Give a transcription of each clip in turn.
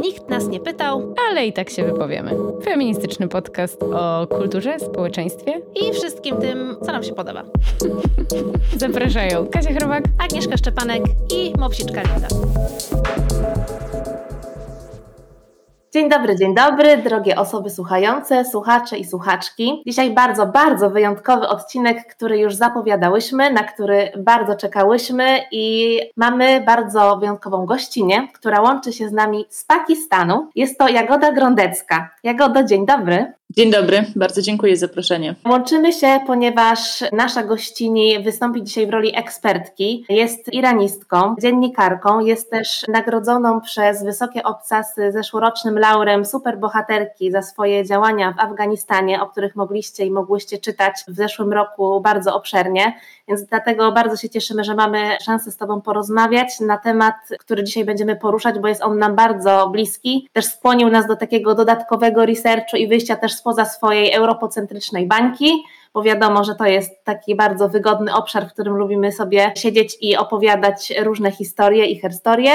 Nikt nas nie pytał, ale i tak się wypowiemy. Feministyczny podcast o kulturze, społeczeństwie i wszystkim tym, co nam się podoba. Zapraszają Kasia Chrobak, Agnieszka Szczepanek i Mopsiczka Linda. Dzień dobry, dzień dobry, drogie osoby słuchające, słuchacze i słuchaczki. Dzisiaj bardzo, bardzo wyjątkowy odcinek, który już zapowiadałyśmy, na który bardzo czekałyśmy i mamy bardzo wyjątkową gościnę, która łączy się z nami z Pakistanu. Jest to Jagoda Grądecka. Jagodo, dzień dobry. Dzień dobry, bardzo dziękuję za zaproszenie. Łączymy się, ponieważ nasza gościni wystąpi dzisiaj w roli ekspertki. Jest iranistką, dziennikarką, jest też nagrodzoną przez wysokie obcasy zeszłorocznym laurem superbohaterki za swoje działania w Afganistanie, o których mogliście i mogłyście czytać w zeszłym roku bardzo obszernie. Więc dlatego bardzo się cieszymy, że mamy szansę z Tobą porozmawiać na temat, który dzisiaj będziemy poruszać, bo jest on nam bardzo bliski. Też skłonił nas do takiego dodatkowego researchu i wyjścia też spoza swojej europocentrycznej bańki bo wiadomo, że to jest taki bardzo wygodny obszar, w którym lubimy sobie siedzieć i opowiadać różne historie i herstorie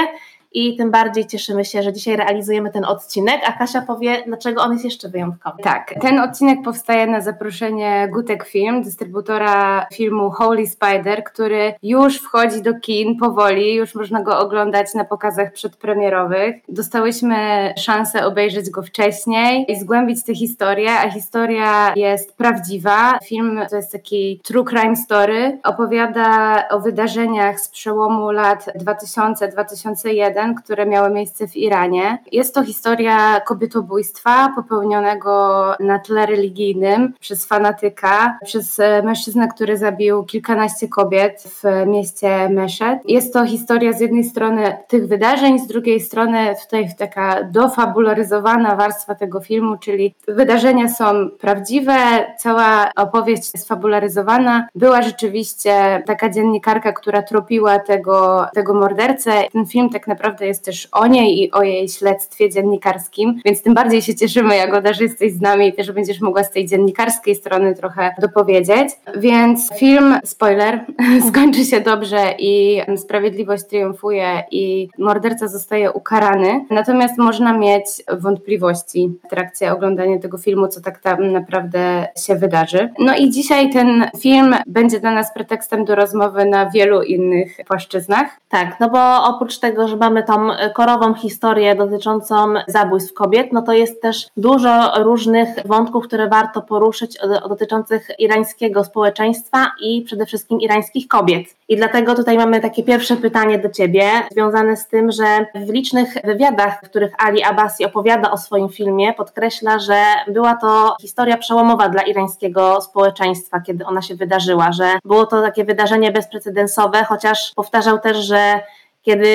i tym bardziej cieszymy się, że dzisiaj realizujemy ten odcinek, a Kasia powie, dlaczego on jest jeszcze wyjątkowy. Tak, ten odcinek powstaje na zaproszenie Gutek Film, dystrybutora filmu Holy Spider, który już wchodzi do kin powoli, już można go oglądać na pokazach przedpremierowych. Dostałyśmy szansę obejrzeć go wcześniej i zgłębić tę historię, a historia jest prawdziwa. Film to jest taki true crime story, opowiada o wydarzeniach z przełomu lat 2000-2001 które miały miejsce w Iranie. Jest to historia kobietobójstwa popełnionego na tle religijnym przez fanatyka, przez e, mężczyznę, który zabił kilkanaście kobiet w mieście Meszed. Jest to historia z jednej strony tych wydarzeń, z drugiej strony tutaj taka dofabularyzowana warstwa tego filmu, czyli wydarzenia są prawdziwe, cała opowieść jest fabularyzowana. Była rzeczywiście taka dziennikarka, która tropiła tego, tego mordercę. Ten film tak naprawdę naprawdę jest też o niej i o jej śledztwie dziennikarskim, więc tym bardziej się cieszymy, Jagoda, że jesteś z nami i też będziesz mogła z tej dziennikarskiej strony trochę dopowiedzieć. Więc film, spoiler, skończy się dobrze i sprawiedliwość triumfuje i morderca zostaje ukarany. Natomiast można mieć wątpliwości w trakcie oglądania tego filmu, co tak tam naprawdę się wydarzy. No i dzisiaj ten film będzie dla nas pretekstem do rozmowy na wielu innych płaszczyznach. Tak, no bo oprócz tego, że mamy tą korową historię dotyczącą zabójstw kobiet, no to jest też dużo różnych wątków, które warto poruszyć dotyczących irańskiego społeczeństwa i przede wszystkim irańskich kobiet. I dlatego tutaj mamy takie pierwsze pytanie do Ciebie, związane z tym, że w licznych wywiadach, w których Ali Abbasi opowiada o swoim filmie, podkreśla, że była to historia przełomowa dla irańskiego społeczeństwa, kiedy ona się wydarzyła, że było to takie wydarzenie bezprecedensowe, chociaż powtarzał też, że kiedy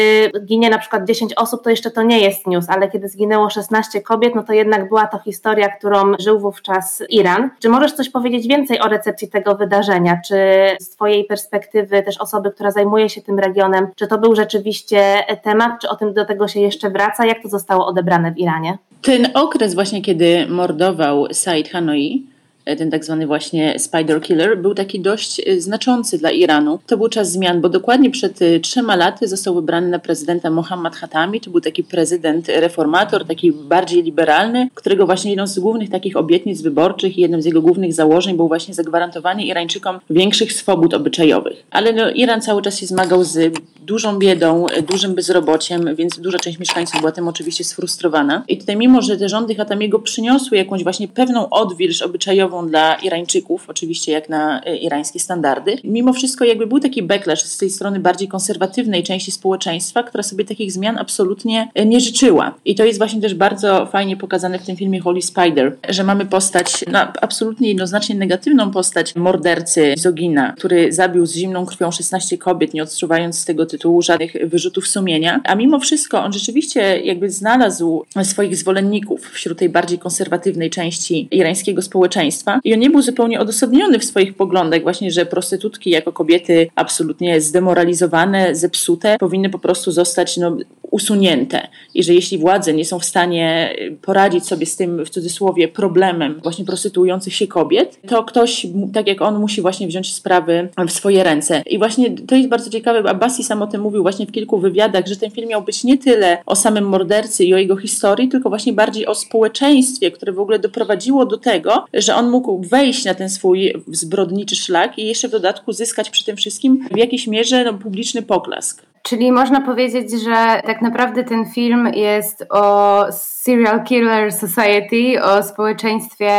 ginie na przykład 10 osób, to jeszcze to nie jest news, ale kiedy zginęło 16 kobiet, no to jednak była to historia, którą żył wówczas Iran. Czy możesz coś powiedzieć więcej o recepcji tego wydarzenia? Czy z Twojej perspektywy, też osoby, która zajmuje się tym regionem, czy to był rzeczywiście temat, czy o tym do tego się jeszcze wraca? Jak to zostało odebrane w Iranie? Ten okres właśnie, kiedy mordował Said Hanoi, ten tak zwany właśnie Spider Killer, był taki dość e, znaczący dla Iranu. To był czas zmian, bo dokładnie przed e, trzema laty został wybrany na prezydenta Mohammad Hatami. To był taki prezydent reformator, taki bardziej liberalny, którego właśnie jedną z głównych takich obietnic wyborczych i jednym z jego głównych założeń było właśnie zagwarantowanie Irańczykom większych swobód obyczajowych. Ale no, Iran cały czas się zmagał z dużą biedą, dużym bezrobociem, więc duża część mieszkańców była tym oczywiście sfrustrowana. I tutaj mimo, że te rządy Hatamiego przyniosły jakąś właśnie pewną odwilż obyczajową dla Irańczyków, oczywiście jak na e, irańskie standardy. Mimo wszystko jakby był taki backlash z tej strony bardziej konserwatywnej części społeczeństwa, która sobie takich zmian absolutnie e, nie życzyła. I to jest właśnie też bardzo fajnie pokazane w tym filmie Holy Spider, że mamy postać, no, absolutnie jednoznacznie negatywną postać mordercy Zogina, który zabił z zimną krwią 16 kobiet, nie odczuwając z tego tytułu żadnych wyrzutów sumienia. A mimo wszystko on rzeczywiście jakby znalazł swoich zwolenników wśród tej bardziej konserwatywnej części irańskiego społeczeństwa i on nie był zupełnie odosobniony w swoich poglądach, właśnie, że prostytutki jako kobiety absolutnie zdemoralizowane, zepsute, powinny po prostu zostać no, usunięte i że jeśli władze nie są w stanie poradzić sobie z tym, w cudzysłowie, problemem właśnie prostytuujących się kobiet, to ktoś, tak jak on, musi właśnie wziąć sprawy w swoje ręce. I właśnie to jest bardzo ciekawe, Abbasi sam o tym mówił właśnie w kilku wywiadach, że ten film miał być nie tyle o samym mordercy i o jego historii, tylko właśnie bardziej o społeczeństwie, które w ogóle doprowadziło do tego, że on mógł wejść na ten swój zbrodniczy szlak i jeszcze w dodatku zyskać przy tym wszystkim w jakiejś mierze no, publiczny poklask. Czyli można powiedzieć, że tak naprawdę ten film jest o Serial Killer Society, o społeczeństwie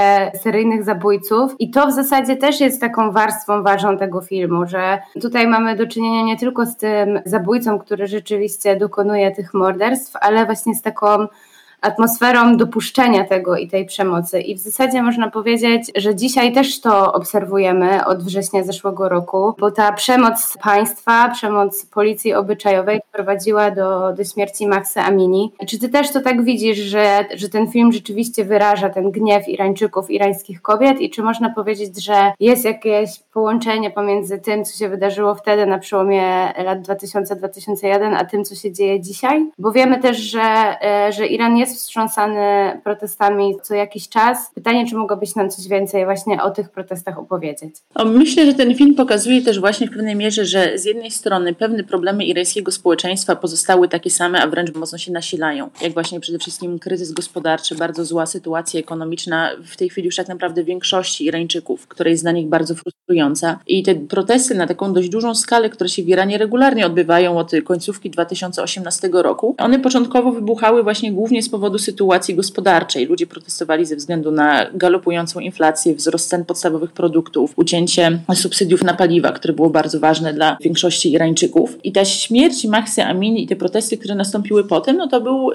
seryjnych zabójców. I to w zasadzie też jest taką warstwą ważną tego filmu, że tutaj mamy do czynienia nie tylko z tym zabójcą, który rzeczywiście dokonuje tych morderstw, ale właśnie z taką atmosferą dopuszczenia tego i tej przemocy. I w zasadzie można powiedzieć, że dzisiaj też to obserwujemy od września zeszłego roku, bo ta przemoc państwa, przemoc policji obyczajowej prowadziła do, do śmierci Maxa Amini. Czy ty też to tak widzisz, że, że ten film rzeczywiście wyraża ten gniew Irańczyków, irańskich kobiet i czy można powiedzieć, że jest jakieś połączenie pomiędzy tym, co się wydarzyło wtedy na przełomie lat 2000-2001, a tym, co się dzieje dzisiaj? Bo wiemy też, że, e, że Iran jest wstrząsany protestami co jakiś czas. Pytanie, czy mogłabyś nam coś więcej właśnie o tych protestach opowiedzieć? Myślę, że ten film pokazuje też właśnie w pewnej mierze, że z jednej strony pewne problemy irańskiego społeczeństwa pozostały takie same, a wręcz mocno się nasilają. Jak właśnie przede wszystkim kryzys gospodarczy, bardzo zła sytuacja ekonomiczna w tej chwili już tak naprawdę większości Irańczyków, która jest dla nich bardzo frustrująca. I te protesty na taką dość dużą skalę, które się w Iranie regularnie odbywają od końcówki 2018 roku, one początkowo wybuchały właśnie głównie z powodu sytuacji gospodarczej. Ludzie protestowali ze względu na galopującą inflację, wzrost cen podstawowych produktów, ucięcie subsydiów na paliwa, które było bardzo ważne dla większości Irańczyków. I ta śmierć Mahsy Amini i te protesty, które nastąpiły potem, no to był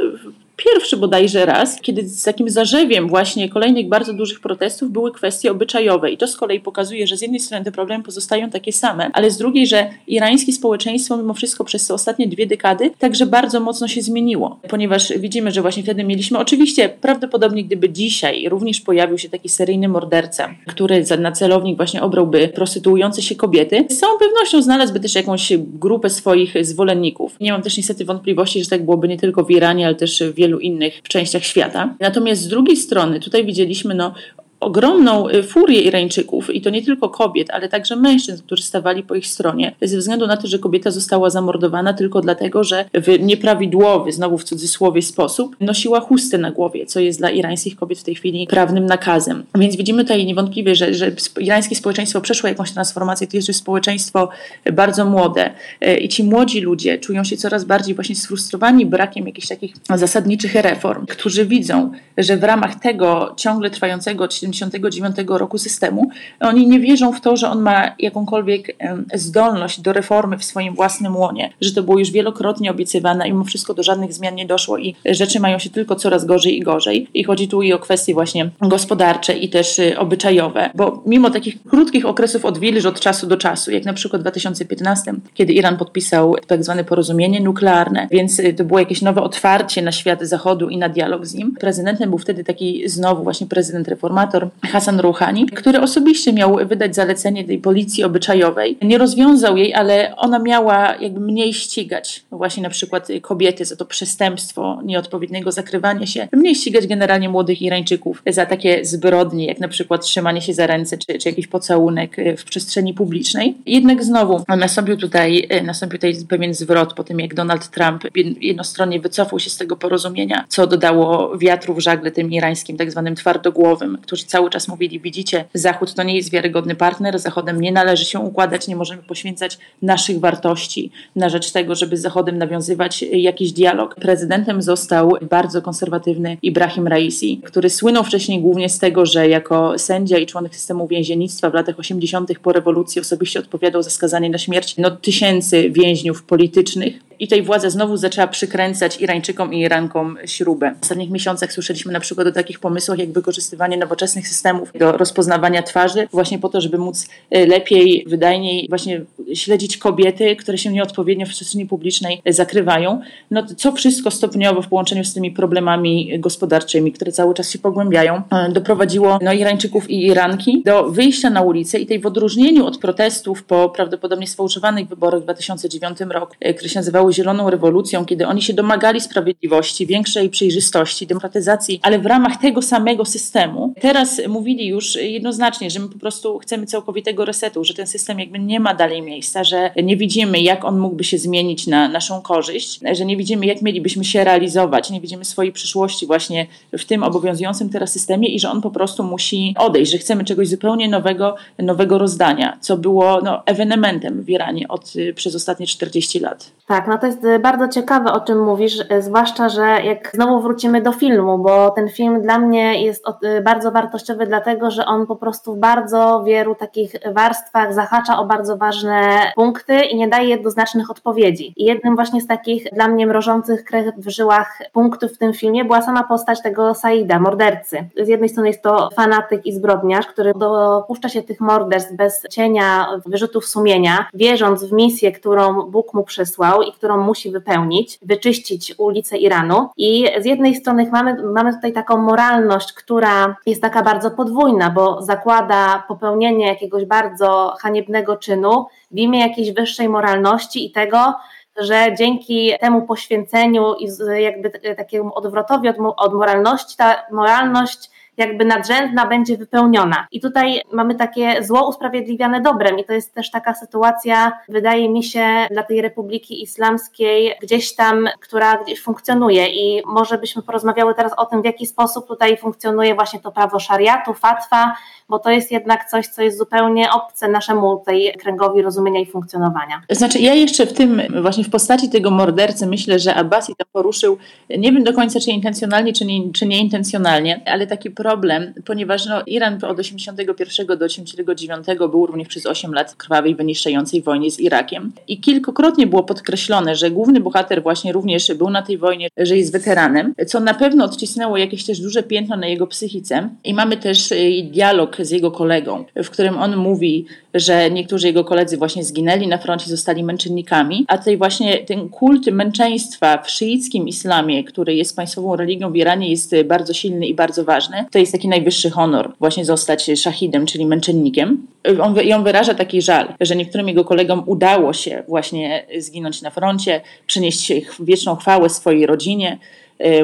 pierwszy bodajże raz, kiedy z takim zarzewiem właśnie kolejnych bardzo dużych protestów były kwestie obyczajowe. I to z kolei pokazuje, że z jednej strony te problemy pozostają takie same, ale z drugiej, że irańskie społeczeństwo mimo wszystko przez te ostatnie dwie dekady także bardzo mocno się zmieniło, ponieważ widzimy, że właśnie wtedy mieliśmy, oczywiście prawdopodobnie gdyby dzisiaj również pojawił się taki seryjny morderca, który na celownik właśnie obrałby prostytuujące się kobiety, z całą pewnością znalazłby też jakąś grupę swoich zwolenników. Nie mam też niestety wątpliwości, że tak byłoby nie tylko w Iranie, ale też w wielu innych częściach świata. Natomiast z drugiej strony tutaj widzieliśmy no, ogromną y, furię Irańczyków i to nie tylko kobiet, ale także mężczyzn, którzy stawali po ich stronie, ze względu na to, że kobieta została zamordowana tylko dlatego, że w nieprawidłowy, znowu w cudzysłowie sposób, nosiła chustę na głowie, co jest dla irańskich kobiet w tej chwili prawnym nakazem. Więc widzimy tutaj niewątpliwie, że, że irańskie społeczeństwo przeszło jakąś transformację, to jest społeczeństwo bardzo młode y, i ci młodzi ludzie czują się coraz bardziej właśnie sfrustrowani brakiem jakichś takich zasadniczych reform, którzy widzą, że w ramach tego ciągle trwającego 1979 roku systemu, oni nie wierzą w to, że on ma jakąkolwiek zdolność do reformy w swoim własnym łonie, że to było już wielokrotnie obiecywane i mimo wszystko do żadnych zmian nie doszło i rzeczy mają się tylko coraz gorzej i gorzej. I chodzi tu i o kwestie właśnie gospodarcze i też y, obyczajowe, bo mimo takich krótkich okresów odwilż od czasu do czasu, jak na przykład w 2015, kiedy Iran podpisał tak zwane porozumienie nuklearne, więc y, to było jakieś nowe otwarcie na świat Zachodu i na dialog z nim. Prezydentem był wtedy taki znowu właśnie prezydent reformator, Hasan Rouhani, który osobiście miał wydać zalecenie tej policji obyczajowej. Nie rozwiązał jej, ale ona miała jakby mniej ścigać właśnie na przykład kobiety za to przestępstwo nieodpowiedniego zakrywania się, mniej ścigać generalnie młodych Irańczyków za takie zbrodnie, jak na przykład trzymanie się za ręce czy, czy jakiś pocałunek w przestrzeni publicznej. Jednak znowu nastąpił tutaj, nastąpił tutaj pewien zwrot po tym, jak Donald Trump jednostronnie wycofał się z tego porozumienia, co dodało wiatru w żagle tym irańskim tak zwanym twardogłowym, którzy cały czas mówili, widzicie, Zachód to nie jest wiarygodny partner, Zachodem nie należy się układać, nie możemy poświęcać naszych wartości na rzecz tego, żeby z Zachodem nawiązywać jakiś dialog. Prezydentem został bardzo konserwatywny Ibrahim Raisi, który słynął wcześniej głównie z tego, że jako sędzia i członek systemu więziennictwa w latach 80. po rewolucji osobiście odpowiadał za skazanie na śmierć no, tysięcy więźniów politycznych. I tej władza znowu zaczęła przykręcać Irańczykom i Irankom śrubę. W ostatnich miesiącach słyszeliśmy na przykład o takich pomysłach, jak wykorzystywanie nowoczesnych systemów do rozpoznawania twarzy, właśnie po to, żeby móc e, lepiej, wydajniej właśnie śledzić kobiety, które się nieodpowiednio w przestrzeni publicznej zakrywają. No co wszystko stopniowo w połączeniu z tymi problemami gospodarczymi, które cały czas się pogłębiają, e, doprowadziło no, Irańczyków i Iranki do wyjścia na ulicę i tej w odróżnieniu od protestów po prawdopodobnie sfałszowanych wyborach w 2009 roku, e, które się nazywały Zieloną Rewolucją, kiedy oni się domagali sprawiedliwości, większej przejrzystości, demokratyzacji, ale w ramach tego samego systemu. Teraz mówili już jednoznacznie, że my po prostu chcemy całkowitego resetu, że ten system jakby nie ma dalej miejsca, że nie widzimy, jak on mógłby się zmienić na naszą korzyść, że nie widzimy, jak mielibyśmy się realizować, nie widzimy swojej przyszłości właśnie w tym obowiązującym teraz systemie i że on po prostu musi odejść, że chcemy czegoś zupełnie nowego, nowego rozdania, co było no, ewenementem w Iranie od, przez ostatnie 40 lat. Tak, no to jest bardzo ciekawe, o czym mówisz, zwłaszcza, że jak znowu wrócimy do filmu, bo ten film dla mnie jest bardzo wartościowy, dlatego że on po prostu w bardzo wielu takich warstwach zahacza o bardzo ważne punkty i nie daje jednoznacznych odpowiedzi. I jednym właśnie z takich dla mnie mrożących krew w żyłach punktów w tym filmie była sama postać tego Saida, mordercy. Z jednej strony jest to fanatyk i zbrodniarz, który dopuszcza się tych morderstw bez cienia wyrzutów sumienia, wierząc w misję, którą Bóg mu przysłał i którą musi wypełnić, wyczyścić ulice Iranu. I z jednej strony mamy, mamy tutaj taką moralność, która jest taka bardzo podwójna, bo zakłada popełnienie jakiegoś bardzo haniebnego czynu w imię jakiejś wyższej moralności i tego, że dzięki temu poświęceniu i jakby takiemu odwrotowi od, od moralności, ta moralność jakby nadrzędna będzie wypełniona. I tutaj mamy takie zło usprawiedliwiane dobrem i to jest też taka sytuacja, wydaje mi się, dla tej Republiki Islamskiej gdzieś tam, która gdzieś funkcjonuje i może byśmy porozmawiały teraz o tym, w jaki sposób tutaj funkcjonuje właśnie to prawo szariatu, fatwa, bo to jest jednak coś, co jest zupełnie obce naszemu tej kręgowi rozumienia i funkcjonowania. Znaczy ja jeszcze w tym, właśnie w postaci tego mordercy myślę, że Abbasi to poruszył, nie wiem do końca czy intencjonalnie, czy, nie, czy nieintencjonalnie, ale taki problem, ponieważ no, Iran od 81 do 89 był również przez 8 lat krwawej, wyniszczającej wojnie z Irakiem. I kilkukrotnie było podkreślone, że główny bohater właśnie również był na tej wojnie, że jest weteranem, co na pewno odcisnęło jakieś też duże piętno na jego psychice. I mamy też y, dialog z jego kolegą, w którym on mówi, że niektórzy jego koledzy właśnie zginęli na froncie, zostali męczennikami, a tutaj właśnie ten kult męczeństwa w szyickim islamie, który jest państwową religią w Iranie, jest bardzo silny i bardzo ważny. To jest taki najwyższy honor, właśnie zostać szahidem, czyli męczennikiem. On, on wyraża taki żal, że niektórym jego kolegom udało się właśnie zginąć na froncie, przynieść wieczną chwałę swojej rodzinie,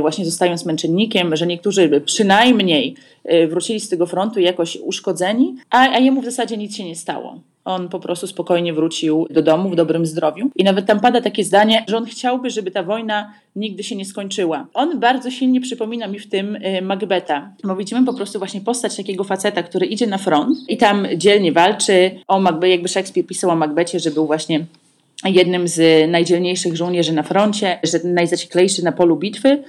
właśnie zostając męczennikiem, że niektórzy przynajmniej e, wrócili z tego frontu jakoś uszkodzeni, a, a jemu w zasadzie nic się nie stało. On po prostu spokojnie wrócił do domu w dobrym zdrowiu. I nawet tam pada takie zdanie, że on chciałby, żeby ta wojna nigdy się nie skończyła. On bardzo silnie przypomina mi w tym e, Macbeta. Bo widzimy po prostu właśnie postać takiego faceta, który idzie na front i tam dzielnie walczy. O Macbeth, jakby Szekspir pisał o Macbecie, że był właśnie jednym z najdzielniejszych żołnierzy na froncie, że najzacieklejszy na polu bitwy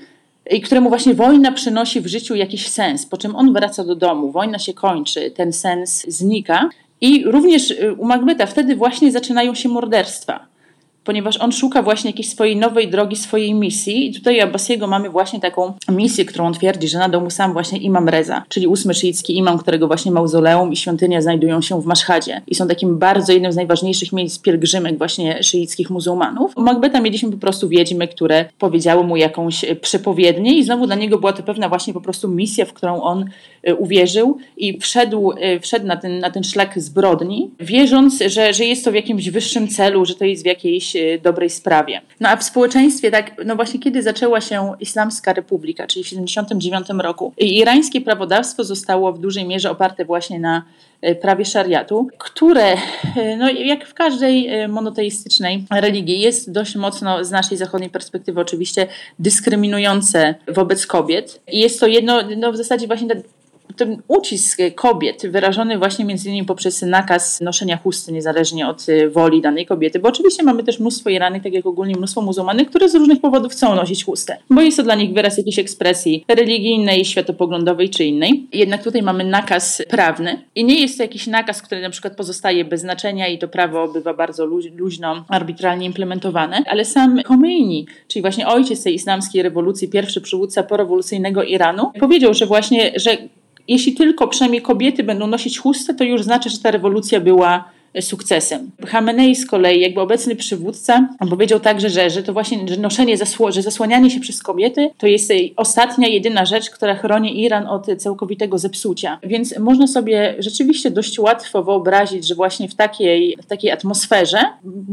i któremu właśnie wojna przynosi w życiu jakiś sens, po czym on wraca do domu, wojna się kończy, ten sens znika. I również y, u Macbeta wtedy właśnie zaczynają się morderstwa ponieważ on szuka właśnie jakiejś swojej nowej drogi, swojej misji. I tutaj Abbasiego mamy właśnie taką misję, którą on twierdzi, że nadał mu sam właśnie imam Reza, czyli ósmy szyicki imam, którego właśnie mauzoleum i świątynia znajdują się w Maszhadzie i są takim bardzo jednym z najważniejszych miejsc pielgrzymek właśnie szyickich muzułmanów. U Macbeta mieliśmy po prostu wiedźmy, które powiedziały mu jakąś przepowiednię i znowu dla niego była to pewna właśnie po prostu misja, w którą on e, uwierzył i wszedł, e, wszedł na ten, na ten szlak zbrodni, wierząc, że, że jest to w jakimś wyższym celu, że to jest w jakiejś Y, dobrej sprawie. No a w społeczeństwie, tak, no właśnie kiedy zaczęła się Islamska Republika, czyli w 1979 roku, irańskie prawodawstwo zostało w dużej mierze oparte właśnie na y, prawie szariatu, które, y, no jak w każdej monoteistycznej religii, jest dość mocno z naszej zachodniej perspektywy oczywiście dyskryminujące wobec kobiet. I jest to jedno, no w zasadzie właśnie ten ucisk kobiet wyrażony właśnie między innymi poprzez nakaz noszenia chusty niezależnie od y, woli danej kobiety, bo oczywiście mamy też mnóstwo Iranych, tak jak ogólnie mnóstwo muzułmanych, które z różnych powodów chcą nosić chustę, bo jest to dla nich wyraz jakiejś ekspresji religijnej, światopoglądowej czy innej. Jednak tutaj mamy nakaz prawny i nie jest to jakiś nakaz, który na przykład pozostaje bez znaczenia i to prawo bywa bardzo luźno, arbitralnie implementowane, ale sam Khomeini, czyli właśnie ojciec tej islamskiej rewolucji, pierwszy przywódca porewolucyjnego Iranu, powiedział, że właśnie, że jeśli tylko przynajmniej kobiety będą nosić chustę, to już znaczy, że ta rewolucja była sukcesem. Hamenei z kolei, jakby obecny przywódca, powiedział także, że, że to właśnie że noszenie, zasło, że zasłanianie się przez kobiety to jest ostatnia, jedyna rzecz, która chroni Iran od całkowitego zepsucia. Więc można sobie rzeczywiście dość łatwo wyobrazić, że właśnie w takiej, w takiej atmosferze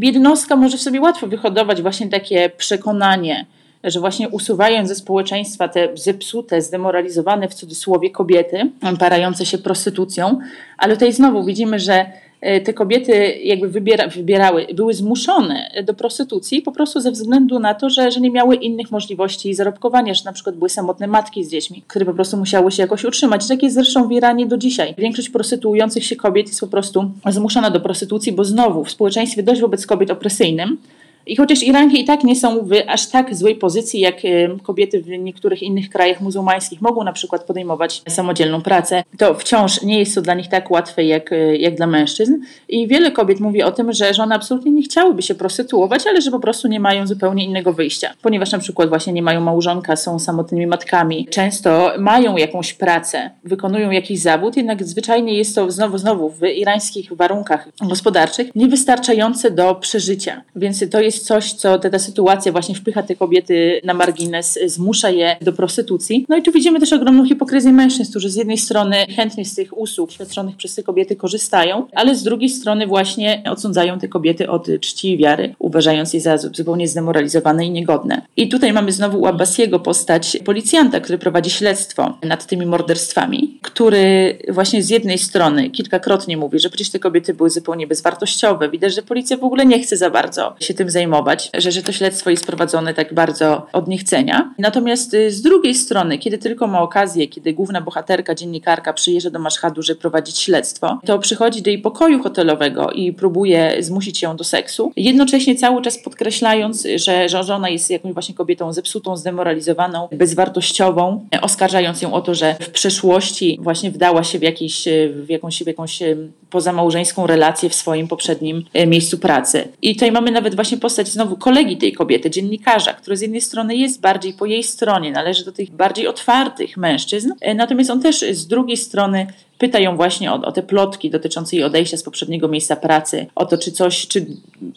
jednostka może sobie łatwo wyhodować właśnie takie przekonanie, że właśnie usuwając ze społeczeństwa te zepsute, zdemoralizowane w cudzysłowie kobiety, parające się prostytucją, ale tutaj znowu widzimy, że e, te kobiety jakby wybiera, wybierały, były zmuszone do prostytucji po prostu ze względu na to, że, że nie miały innych możliwości zarobkowania, że na przykład były samotne matki z dziećmi, które po prostu musiały się jakoś utrzymać. Tak jest zresztą w Iranie do dzisiaj. Większość prostytuujących się kobiet jest po prostu zmuszona do prostytucji, bo znowu w społeczeństwie dość wobec kobiet opresyjnym, i chociaż Iranki i tak nie są w aż tak złej pozycji, jak kobiety w niektórych innych krajach muzułmańskich mogą na przykład podejmować samodzielną pracę, to wciąż nie jest to dla nich tak łatwe jak, e, jak dla mężczyzn. I wiele kobiet mówi o tym, że, one absolutnie nie chciałyby się prostytuować, ale że po prostu nie mają zupełnie innego wyjścia. Ponieważ na przykład właśnie nie mają małżonka, są samotnymi matkami, często mają jakąś pracę, wykonują jakiś zawód, jednak zwyczajnie jest to znowu, znowu w irańskich warunkach gospodarczych niewystarczające do przeżycia. Więc to jest jest coś, co ta, ta sytuacja właśnie wpycha te kobiety na margines, zmusza je do prostytucji. No i tu widzimy też ogromną hipokryzję mężczyzn, którzy z jednej strony chętnie z tych usług świadczonych przez te kobiety korzystają, ale z drugiej strony właśnie odsądzają te kobiety od czci i wiary, uważając je za zupełnie zdemoralizowane i niegodne. I tutaj mamy znowu u Abbasiego postać policjanta, który prowadzi śledztwo nad tymi morderstwami, który właśnie z jednej strony kilkakrotnie mówi, że przecież te kobiety były zupełnie bezwartościowe. Widać, że policja w ogóle nie chce za bardzo się tym zajmować zajmować, że, że to śledztwo jest prowadzone tak bardzo od niechcenia. Natomiast y, z drugiej strony, kiedy tylko ma okazję, kiedy główna bohaterka, dziennikarka przyjeżdża do Maszhadu, żeby prowadzić śledztwo, to przychodzi do jej pokoju hotelowego i próbuje zmusić ją do seksu, jednocześnie cały czas podkreślając, że, że ona jest jakąś właśnie kobietą zepsutą, zdemoralizowaną, bezwartościową, oskarżając ją o to, że w przeszłości właśnie wdała się w, jakiś, w jakąś, w jakąś pozamałżeńską relację w swoim poprzednim miejscu pracy. I tutaj mamy nawet właśnie postać znowu kolegi tej kobiety, dziennikarza, który z jednej strony jest bardziej po jej stronie, należy do tych bardziej otwartych mężczyzn, e, natomiast on też z drugiej strony pyta ją właśnie o, o, te plotki dotyczące jej odejścia z poprzedniego miejsca pracy, o to, czy coś, czy,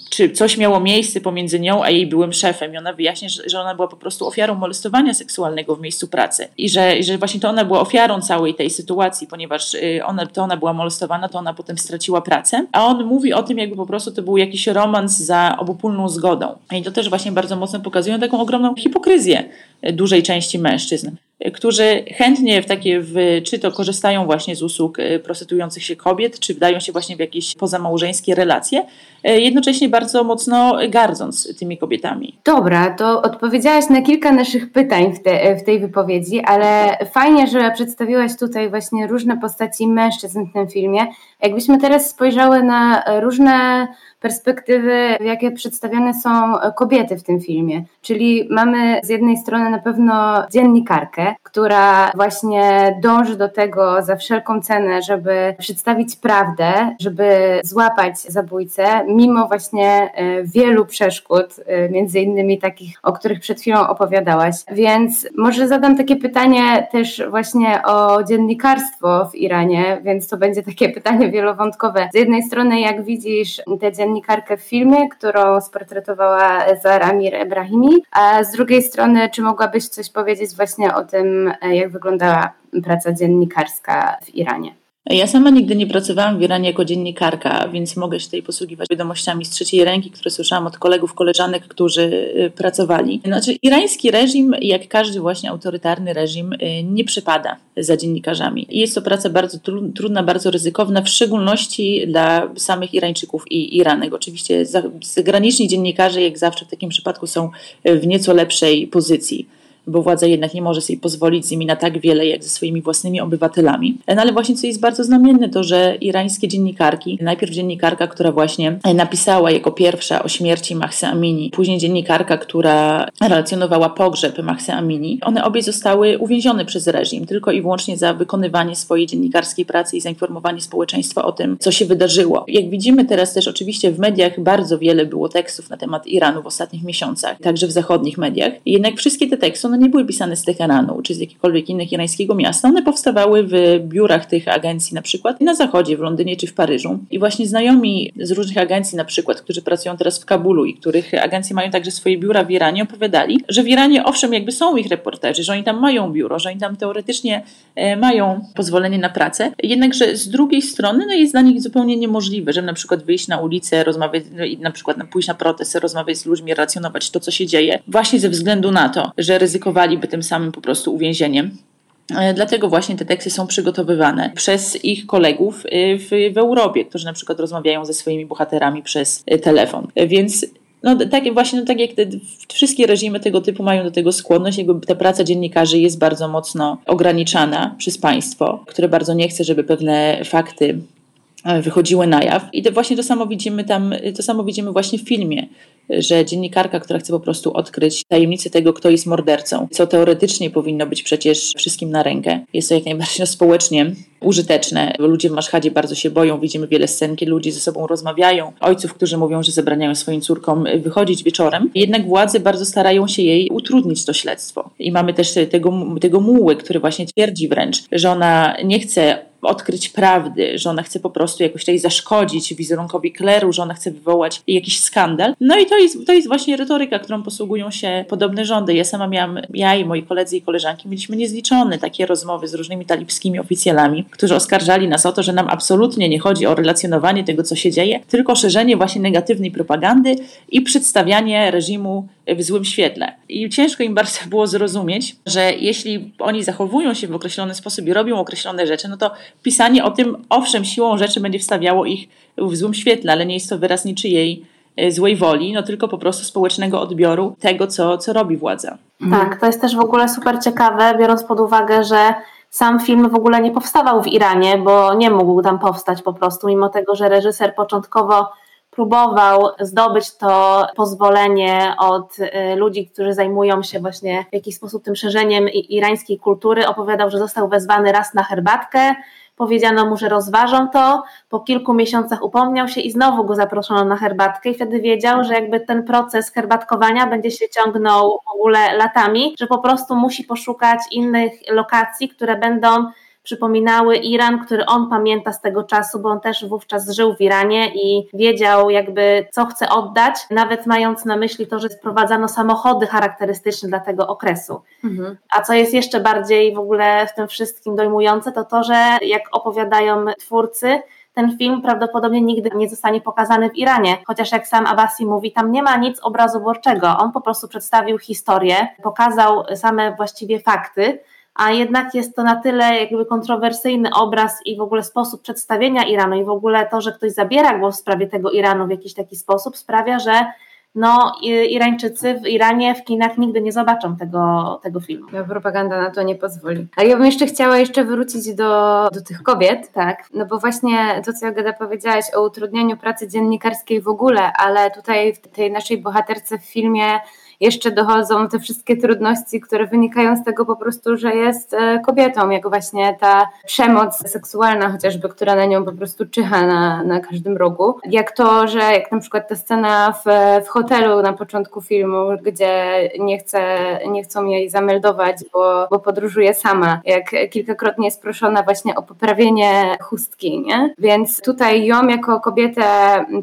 czy coś miało miejsce pomiędzy nią a jej byłym szefem. I ona wyjaśnia, że, że ona była po prostu ofiarą molestowania seksualnego w miejscu pracy. I że, że właśnie to ona była ofiarą całej tej sytuacji, ponieważ y, ona, to ona była molestowana, to ona potem straciła pracę. A on mówi o tym, jakby po prostu to był jakiś romans za obopólną zgodą. I to też właśnie bardzo mocno pokazuje taką ogromną hipokryzję dużej części mężczyzn którzy chętnie w takie, w, czy to korzystają właśnie z usług e, prostytujących się kobiet, czy wdają się właśnie w jakieś pozamałżeńskie relacje, e, jednocześnie bardzo mocno gardząc tymi kobietami. Dobra, to odpowiedziałaś na kilka naszych pytań w, te, w tej wypowiedzi, ale fajnie, że przedstawiłaś tutaj właśnie różne postaci mężczyzn w tym filmie. Jakbyśmy teraz spojrzały na różne perspektywy, jakie przedstawiane są kobiety w tym filmie. Czyli mamy z jednej strony na pewno dziennikarkę, która właśnie dąży do tego za wszelką cenę, żeby przedstawić prawdę, żeby złapać zabójcę, mimo właśnie e, wielu przeszkód, e, między innymi takich, o których przed chwilą opowiadałaś. Więc może zadam takie pytanie też właśnie o dziennikarstwo w Iranie, więc to będzie takie pytanie wielowątkowe. Z jednej strony, jak widzisz te dziennikarstwo, dziennikarkę w filmie, którą sportretowała Zaramir Ebrahimi, a z drugiej strony, czy mogłabyś coś powiedzieć właśnie o tym, jak wyglądała praca dziennikarska w Iranie? Ja sama nigdy nie pracowałam w Iranie jako dziennikarka, więc mogę się tutaj posługiwać wiadomościami z trzeciej ręki, które słyszałam od kolegów, koleżanek, którzy y, pracowali. Znaczy, irański reżim, jak każdy właśnie autorytarny reżim, y, nie przypada za dziennikarzami. Jest to praca bardzo trudna, bardzo ryzykowna, w szczególności dla samych Irańczyków i Iranek. Oczywiście zagraniczni dziennikarze, jak zawsze w takim przypadku, są w nieco lepszej pozycji bo władza jednak nie może sobie pozwolić z nimi na tak wiele, jak ze swoimi własnymi obywatelami. No ale właśnie co jest bardzo znamienne, to że irańskie dziennikarki, najpierw dziennikarka, która właśnie napisała jako pierwsza o śmierci Mahsa Amini, później dziennikarka, która relacjonowała pogrzeb Mahsa Amini, one obie zostały uwięzione przez reżim tylko i wyłącznie za wykonywanie swojej dziennikarskiej pracy i zainformowanie społeczeństwa o tym, co się wydarzyło. Jak widzimy teraz też oczywiście w mediach bardzo wiele było tekstów na temat Iranu w ostatnich miesiącach, także w zachodnich mediach. Jednak wszystkie te teksty one nie były pisane z Teheranu czy z jakiegokolwiek innego irańskiego miasta. One powstawały w biurach tych agencji na przykład na zachodzie, w Londynie czy w Paryżu. I właśnie znajomi z różnych agencji na przykład, którzy pracują teraz w Kabulu i których agencje mają także swoje biura w Iranie, opowiadali, że w Iranie owszem jakby są ich reporterzy, że oni tam mają biuro, że oni tam teoretycznie e, mają pozwolenie na pracę, jednakże z drugiej strony no jest dla nich zupełnie niemożliwe, żeby na przykład wyjść na ulicę, rozmawiać, no na przykład pójść na protest, rozmawiać z ludźmi, relacjonować to, co się dzieje, właśnie ze względu na to, że ryzykowaliby tym samym po prostu uwięzieniem. E, dlatego właśnie te teksty są przygotowywane przez ich kolegów e, w, w Europie, którzy na przykład rozmawiają ze swoimi bohaterami przez e, telefon. Więc no, tak, właśnie, no, tak jak te, wszystkie reżimy tego typu mają do tego skłonność, jakby ta praca dziennikarzy jest bardzo mocno ograniczana przez państwo, które bardzo nie chce, żeby pewne fakty wychodziły na jaw. I to właśnie to samo widzimy tam, to samo widzimy właśnie w filmie, że dziennikarka, która chce po prostu odkryć tajemnicę tego, kto jest mordercą, co teoretycznie powinno być przecież wszystkim na rękę. Jest to jak najbardziej społecznie użyteczne. Ludzie w Maszhadzie bardzo się boją, widzimy wiele scen, kiedy ludzie ze sobą rozmawiają, ojców, którzy mówią, że zabraniają swoim córkom wychodzić wieczorem. Jednak władze bardzo starają się jej utrudnić to śledztwo. I mamy też tego, tego muły, który właśnie twierdzi wręcz, że ona nie chce odkryć prawdy, że ona chce po prostu jakoś tutaj zaszkodzić wizerunkowi kleru, że ona chce wywołać jakiś skandal. No i to jest, to jest właśnie retoryka, którą posługują się podobne rządy. Ja sama miałam, ja i moi koledzy i koleżanki mieliśmy niezliczone takie rozmowy z różnymi talibskimi oficjalami, którzy oskarżali nas o to, że nam absolutnie nie chodzi o relacjonowanie tego, co się dzieje, tylko szerzenie właśnie negatywnej propagandy i przedstawianie reżimu w złym świetle. I ciężko im bardzo było zrozumieć, że jeśli oni zachowują się w określony sposób i robią określone rzeczy, no to pisanie o tym, owszem, siłą rzeczy będzie wstawiało ich w złym świetle, ale nie jest to wyraz niczyjej e, złej woli, no tylko po prostu społecznego odbioru tego, co, co robi władza. Tak, to jest też w ogóle super ciekawe, biorąc pod uwagę, że sam film w ogóle nie powstawał w Iranie, bo nie mógł tam powstać po prostu, mimo tego, że reżyser początkowo próbował zdobyć to pozwolenie od y, ludzi, którzy zajmują się właśnie w jakiś sposób tym szerzeniem irańskiej kultury. Opowiadał, że został wezwany raz na herbatkę, powiedziano mu, że rozważą to, po kilku miesiącach upomniał się i znowu go zaproszono na herbatkę i wtedy wiedział, że jakby ten proces herbatkowania będzie się ciągnął w ogóle latami, że po prostu musi poszukać innych lokacji, które będą przypominały Iran, który on pamięta z tego czasu, bo on też wówczas żył w Iranie i wiedział jakby co chce oddać, nawet mając na myśli to, że sprowadzano samochody charakterystyczne dla tego okresu. Mhm. A co jest jeszcze bardziej w ogóle w tym wszystkim dojmujące, to to, że jak opowiadają twórcy, ten film prawdopodobnie nigdy nie zostanie pokazany w Iranie, chociaż jak sam Abbasi mówi, tam nie ma nic obrazoborczego. On po prostu przedstawił historię, pokazał same właściwie fakty, a jednak jest to na tyle jakby kontrowersyjny obraz i w ogóle sposób przedstawienia Iranu i w ogóle to, że ktoś zabiera głos w sprawie tego Iranu w jakiś taki sposób sprawia, że no, Irańczycy w Iranie w kinach nigdy nie zobaczą tego, tego filmu. No, propaganda na to nie pozwoli. Ale ja bym jeszcze chciała jeszcze wrócić do, do tych kobiet, tak? No bo właśnie to, co Agata powiedziałaś o utrudnianiu pracy dziennikarskiej w ogóle, ale tutaj w tej naszej bohaterce w filmie jeszcze dochodzą te wszystkie trudności, które wynikają z tego po prostu, że jest e, kobietą, jak właśnie ta przemoc seksualna chociażby, która na nią po prostu czyha na, na każdym rogu. Jak to, że jak na przykład ta scena w, w hotelu na początku filmu, gdzie nie, chce, nie chcą jej zameldować, bo, bo podróżuje sama, jak kilkakrotnie jest proszona właśnie o poprawienie chustki, nie? Więc tutaj ją jako kobietę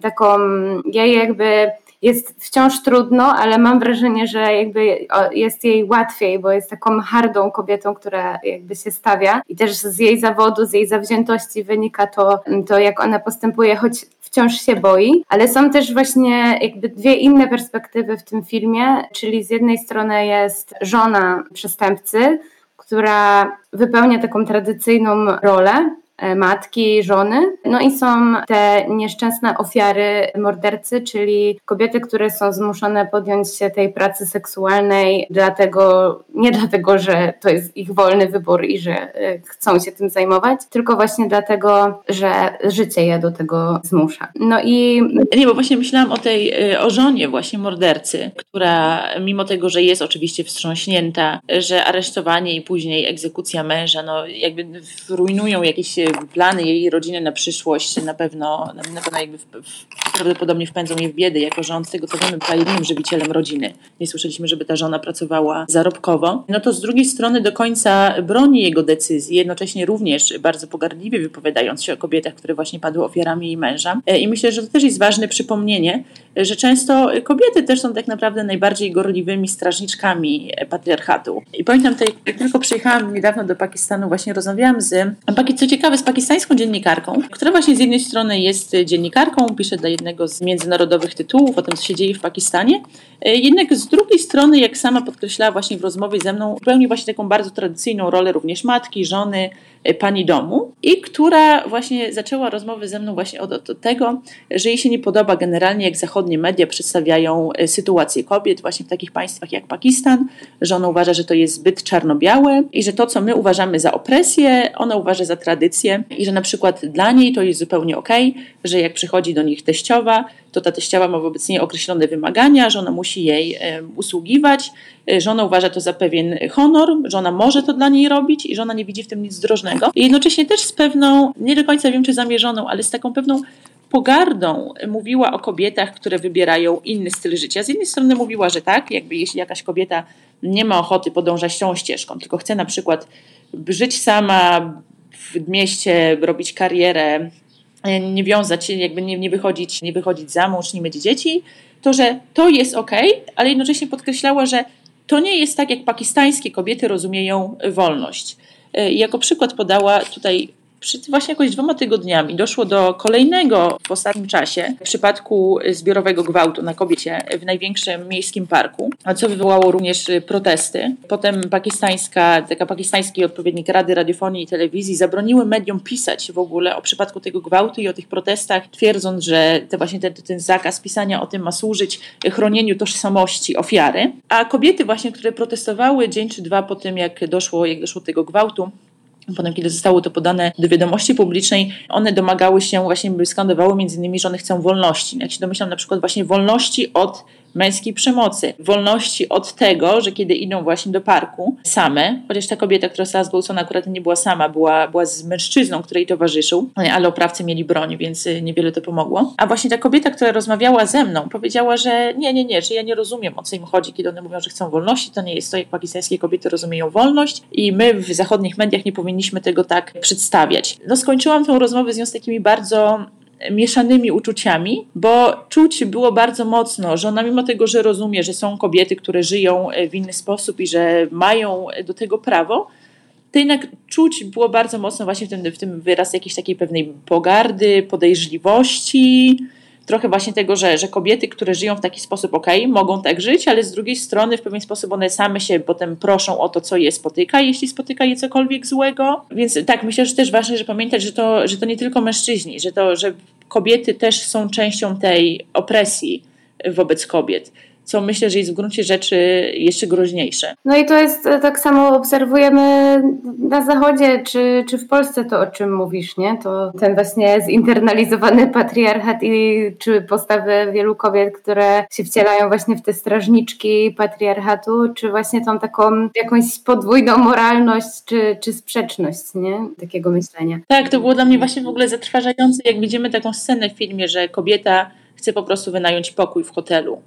taką, jej jakby jest wciąż trudno, ale mam wrażenie, że jakby jest jej łatwiej, bo jest taką hardą kobietą, która jakby się stawia. I też z jej zawodu, z jej zawziętości wynika to, to jak ona postępuje, choć wciąż się boi, ale są też właśnie jakby dwie inne perspektywy w tym filmie, czyli z jednej strony jest żona przestępcy, która wypełnia taką tradycyjną rolę, matki, żony. No i są te nieszczęsne ofiary mordercy, czyli kobiety, które są zmuszone podjąć się tej pracy seksualnej, dlatego, nie dlatego, że to jest ich wolny wybór i że e, chcą się tym zajmować, tylko właśnie dlatego, że życie je do tego zmusza. No i. Nie, bo właśnie myślałam o tej, e, o żonie właśnie mordercy, która mimo tego, że jest oczywiście wstrząśnięta, że aresztowanie i później egzekucja męża, no jakby rujnują jakieś plany jej rodziny na przyszłość na pewno, na pewno jakby prawdopodobnie wpędzą je w biedę, jako że on z tego co wiemy była jedynym żywicielem rodziny. Nie słyszeliśmy, żeby ta żona pracowała zarobkowo. No to z drugiej strony do końca broni jego decyzji, jednocześnie również bardzo pogardliwie wypowiadając się o kobietach, które właśnie padły ofiarami jej męża. E, I myślę, że to też jest ważne przypomnienie, że często kobiety też są tak naprawdę najbardziej gorliwymi strażniczkami patriarchatu. I pamiętam, tutaj, jak tylko przyjechałam niedawno do Pakistanu, właśnie rozmawiałam z, co ciekawe, z pakistańską dziennikarką, która właśnie z jednej strony jest dziennikarką, pisze dla jednego z międzynarodowych tytułów o tym, co się dzieje w Pakistanie, e, jednak z drugiej strony, jak sama podkreślała właśnie w rozmowie ze mną, pełni właśnie taką bardzo tradycyjną rolę również matki, żony, pani domu i która właśnie zaczęła rozmowę ze mną właśnie od, od tego, że jej się nie podoba generalnie, jak zachodnie media przedstawiają e, sytuację kobiet właśnie w takich państwach jak Pakistan, że ona uważa, że to jest zbyt czarno-białe i że to, co my uważamy za opresję, ona uważa za tradycję i że na przykład dla niej to jest zupełnie okej, okay, że jak przychodzi do nich teściowa, to ta teściowa ma wobec niej określone wymagania, że ona musi jej usługiwać, e, że ona uważa to za pewien honor, że ona może to dla niej robić i że ona nie widzi w tym nic drożnego. I jednocześnie też z pewną, nie do końca wiem czy zamierzoną, ale z taką pewną pogardą mówiła o kobietach, które wybierają inny styl życia. Z jednej strony mówiła, że tak, jakby jeśli jakaś kobieta nie ma ochoty podążać tą ścieżką, tylko chce na przykład żyć sama w mieście, robić karierę, nie wiązać się, jakby nie, nie, wychodzić, nie wychodzić za mąż, nie mieć dzieci, to że to jest ok, ale jednocześnie podkreślała, że to nie jest tak, jak pakistańskie kobiety rozumieją wolność. I jako przykład podała tutaj przed właśnie jakoś dwoma tygodniami doszło do kolejnego w ostatnim czasie przypadku zbiorowego gwałtu na kobiecie w największym miejskim parku, co wywołało również protesty. Potem pakistańska, taka pakistański odpowiednik Rady Radiofonii i Telewizji zabroniły mediom pisać w ogóle o przypadku tego gwałtu i o tych protestach, twierdząc, że te właśnie ten, ten zakaz pisania o tym ma służyć chronieniu tożsamości ofiary. A kobiety właśnie, które protestowały dzień czy dwa po tym, jak doszło, jak doszło do tego gwałtu, Potem, kiedy zostało to podane do wiadomości publicznej, one domagały się, właśnie skandowały między innymi, że one chcą wolności. Jak się domyślam, na przykład właśnie wolności od męskiej przemocy, wolności od tego, że kiedy idą właśnie do parku same, chociaż ta kobieta, która została zgwałcona akurat nie była sama, była, była z mężczyzną, który jej towarzyszył, ale oprawcy mieli broń, więc niewiele to pomogło. A właśnie ta kobieta, która rozmawiała ze mną, powiedziała, że nie, nie, nie, że ja nie rozumiem o co im chodzi, kiedy one mówią, że chcą wolności, to nie jest to, jak pakistańskie kobiety rozumieją wolność i my w zachodnich mediach nie powinniśmy tego tak przedstawiać. No skończyłam tę rozmowę z nią z takimi bardzo mieszanymi uczuciami, bo czuć było bardzo mocno, że ona mimo tego, że rozumie, że są kobiety, które żyją w inny sposób i że mają do tego prawo, to jednak czuć było bardzo mocno właśnie w tym, w tym wyraz jakiejś takiej pewnej pogardy, podejrzliwości, trochę właśnie tego, że, że kobiety, które żyją w taki sposób, ok, mogą tak żyć, ale z drugiej strony w pewien sposób one same się potem proszą o to, co je spotyka, jeśli spotyka je cokolwiek złego. Więc tak, myślę, że też ważne, że pamiętać, że to, że to nie tylko mężczyźni, że to, że kobiety też są częścią tej opresji wobec kobiet co myślę, że jest w gruncie rzeczy jeszcze groźniejsze. No i to jest e, tak samo obserwujemy na Zachodzie, czy, czy w Polsce to, o czym mówisz, nie? To ten właśnie zinternalizowany patriarchat i czy postawy wielu kobiet, które się wcielają właśnie w te strażniczki patriarchatu, czy właśnie tą taką jakąś podwójną moralność, czy, czy sprzeczność, nie? Takiego myślenia. Tak, to było dla mnie właśnie w ogóle zatrważające, jak widzimy taką scenę w filmie, że kobieta chce po prostu wynająć pokój w hotelu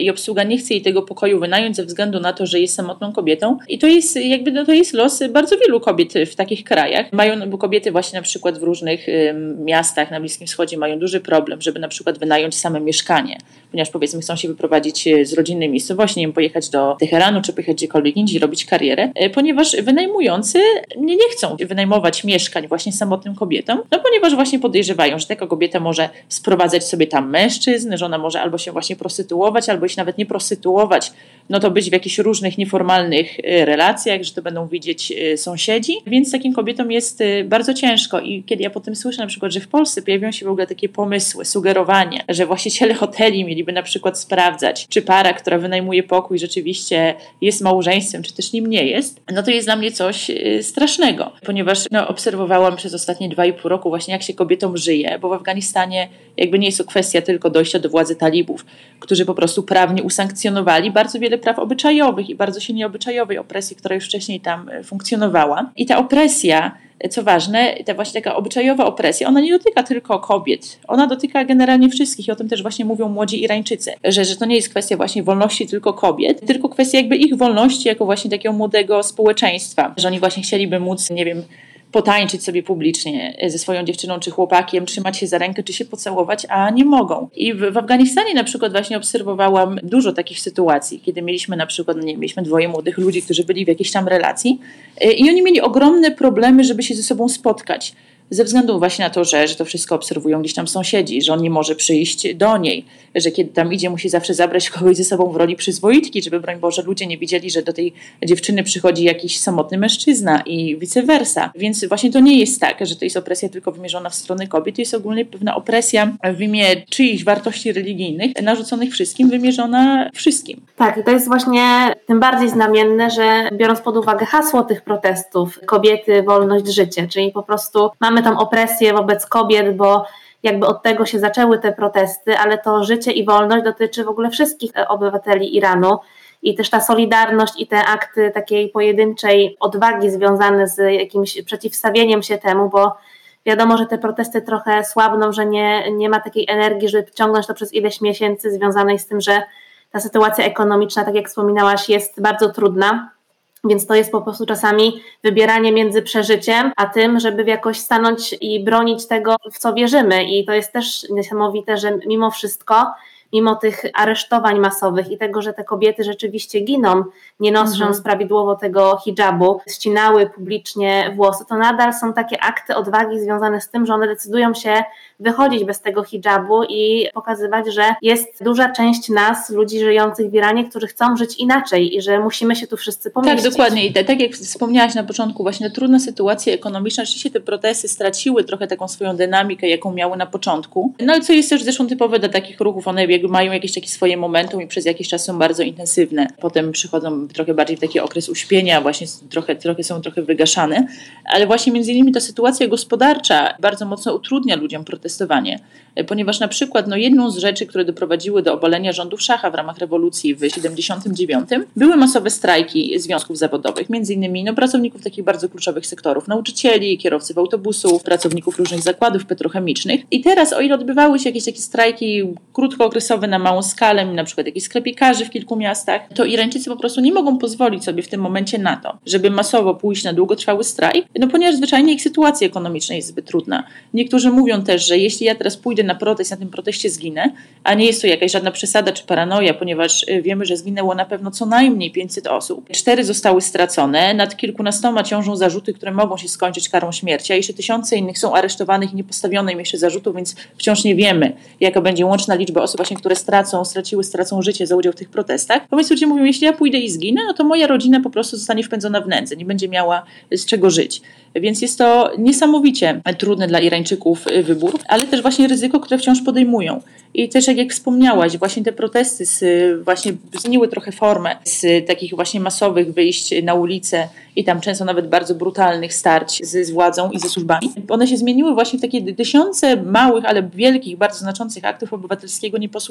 i obsługa nie chce jej tego pokoju wynająć ze względu na to, że jest samotną kobietą. I to jest jakby no, to jest los bardzo wielu kobiet w takich krajach. Mają, bo kobiety właśnie na przykład w różnych miastach na Bliskim Wschodzie mają duży problem, żeby na przykład wynająć same mieszkanie, ponieważ powiedzmy chcą się wyprowadzić e, z rodzinnej miejscowości, nie wiem, pojechać do Teheranu czy pojechać gdziekolwiek indziej, robić karierę, e, ponieważ wynajmujący nie, nie chcą wynajmować mieszkań właśnie samotnym kobietom, no ponieważ właśnie podejrzewają, że taka kobieta może sprowadzać sobie tam mężczyzn, że ona może albo się właśnie prostytuować, albo się nawet nie prostytuować, no to być w jakichś różnych nieformalnych y, relacjach, że to będą widzieć y, sąsiedzi, więc takim kobietom jest y, bardzo ciężko. I kiedy ja potem słyszę na przykład, że w Polsce pojawiają się w ogóle takie pomysły, sugerowanie, że właściciele hoteli mieliby na przykład sprawdzać, czy para, która wynajmuje pokój rzeczywiście jest małżeństwem, czy też nim nie jest, no to jest dla mnie coś strasznego, ponieważ no, obserwowałam przez ostatnie dwa i pół roku właśnie jak się kobietom żyje, bo w Afganistanie jakby nie jest to kwestia tylko dojścia do władzy talibów, którzy po prostu prawnie usankcjonowali bardzo wiele praw obyczajowych i bardzo silnie obyczajowej opresji, która już wcześniej tam e, funkcjonowała. I ta opresja co ważne, ta właśnie taka obyczajowa opresja, ona nie dotyka tylko kobiet, ona dotyka generalnie wszystkich i o tym też właśnie mówią młodzi Irańczycy, że, że to nie jest kwestia właśnie wolności tylko kobiet, tylko kwestia jakby ich wolności jako właśnie takiego młodego społeczeństwa, że oni właśnie chcieliby móc, nie wiem, potańczyć sobie publicznie ze swoją dziewczyną czy chłopakiem, trzymać się za rękę, czy się pocałować, a nie mogą. I w, w Afganistanie na przykład właśnie obserwowałam dużo takich sytuacji, kiedy mieliśmy na przykład, no nie mieliśmy dwoje młodych ludzi, którzy byli w jakiejś tam relacji y, i oni mieli ogromne problemy, żeby się ze sobą spotkać ze względu właśnie na to, że, że to wszystko obserwują gdzieś tam sąsiedzi, że on nie może przyjść do niej, że kiedy tam idzie, musi zawsze zabrać kogoś ze sobą w roli przyzwoitki, żeby broń Boże ludzie nie widzieli, że do tej dziewczyny przychodzi jakiś samotny mężczyzna i vice versa. Więc właśnie to nie jest tak, że to jest opresja tylko wymierzona w stronę kobiet, to jest ogólnie pewna opresja w imię czyichś wartości religijnych, narzuconych wszystkim, wymierzona wszystkim. Tak, to jest właśnie tym bardziej znamienne, że biorąc pod uwagę hasło tych protestów, kobiety, wolność, życie, czyli po prostu mamy tam opresję wobec kobiet, bo jakby od tego się zaczęły te protesty, ale to życie i wolność dotyczy w ogóle wszystkich obywateli Iranu. I też ta solidarność i te akty takiej pojedynczej odwagi związane z jakimś przeciwstawieniem się temu, bo wiadomo, że te protesty trochę słabną, że nie, nie ma takiej energii, żeby ciągnąć to przez ileś miesięcy, związanej z tym, że ta sytuacja ekonomiczna, tak jak wspominałaś, jest bardzo trudna. Więc to jest po prostu czasami wybieranie między przeżyciem, a tym, żeby jakoś stanąć i bronić tego, w co wierzymy. I to jest też niesamowite, że mimo wszystko mimo tych aresztowań masowych i tego, że te kobiety rzeczywiście giną, nie nosząc mhm. prawidłowo tego hijabu, ścinały publicznie włosy, to nadal są takie akty odwagi związane z tym, że one decydują się wychodzić bez tego hijabu i pokazywać, że jest duża część nas, ludzi żyjących w Iranie, którzy chcą żyć inaczej i że musimy się tu wszyscy pomieścić. Tak, dokładnie. I tak jak wspomniałaś na początku, właśnie trudna sytuacja ekonomiczna, oczywiście te protesty straciły trochę taką swoją dynamikę, jaką miały na początku. No ale co jest też zresztą typowe dla takich ruchów, one jakby mają jakieś takie swoje momentum i przez jakiś czas są bardzo intensywne. Potem przychodzą trochę bardziej w taki okres uśpienia, właśnie trochę, trochę są trochę wygaszane, ale właśnie między innymi ta sytuacja gospodarcza bardzo mocno utrudnia ludziom protestowanie, ponieważ na przykład no, jedną z rzeczy, które doprowadziły do obalenia rządów Szacha w ramach rewolucji w 79 były masowe strajki związków zawodowych, między innymi no, pracowników takich bardzo kluczowych sektorów, nauczycieli, kierowców autobusów, pracowników różnych zakładów petrochemicznych i teraz o ile odbywały się jakieś takie strajki krótkookresowe na małą skalę, na przykład jakichś sklepikarzy w kilku miastach, to Irańczycy po prostu nie mogą pozwolić sobie w tym momencie na to, żeby masowo pójść na długotrwały strajk, no ponieważ zwyczajnie ich sytuacja ekonomiczna jest zbyt trudna. Niektórzy mówią też, że jeśli ja teraz pójdę na protest, na tym proteście zginę, a nie jest to jakaś żadna przesada czy paranoja, ponieważ y, wiemy, że zginęło na pewno co najmniej 500 osób. Cztery zostały stracone, nad kilkunastoma ciążą zarzuty, które mogą się skończyć karą śmierci, a jeszcze tysiące innych są aresztowanych i nie postawiono im jeszcze zarzutów, więc wciąż nie wiemy, jaka będzie łączna liczba osób właśnie, które stracą, straciły, stracą życie za udział w tych protestach. Wobec ludzie mówią, jeśli ja pójdę i zginę, no to moja rodzina po prostu zostanie wpędzona w nędzę, nie będzie miała z czego żyć. Więc jest to niesamowicie trudny dla Irańczyków wybór, ale też właśnie ryzyko, które wciąż podejmują. I też jak, jak wspomniałaś, właśnie te protesty z, właśnie zmieniły trochę formę z takich właśnie masowych wyjść na ulicę i tam często nawet bardzo brutalnych starć z, z władzą i ze służbami. One się zmieniły właśnie w takie tysiące małych, ale wielkich, bardzo znaczących aktów obywatelskiego nieposłuszeństwa.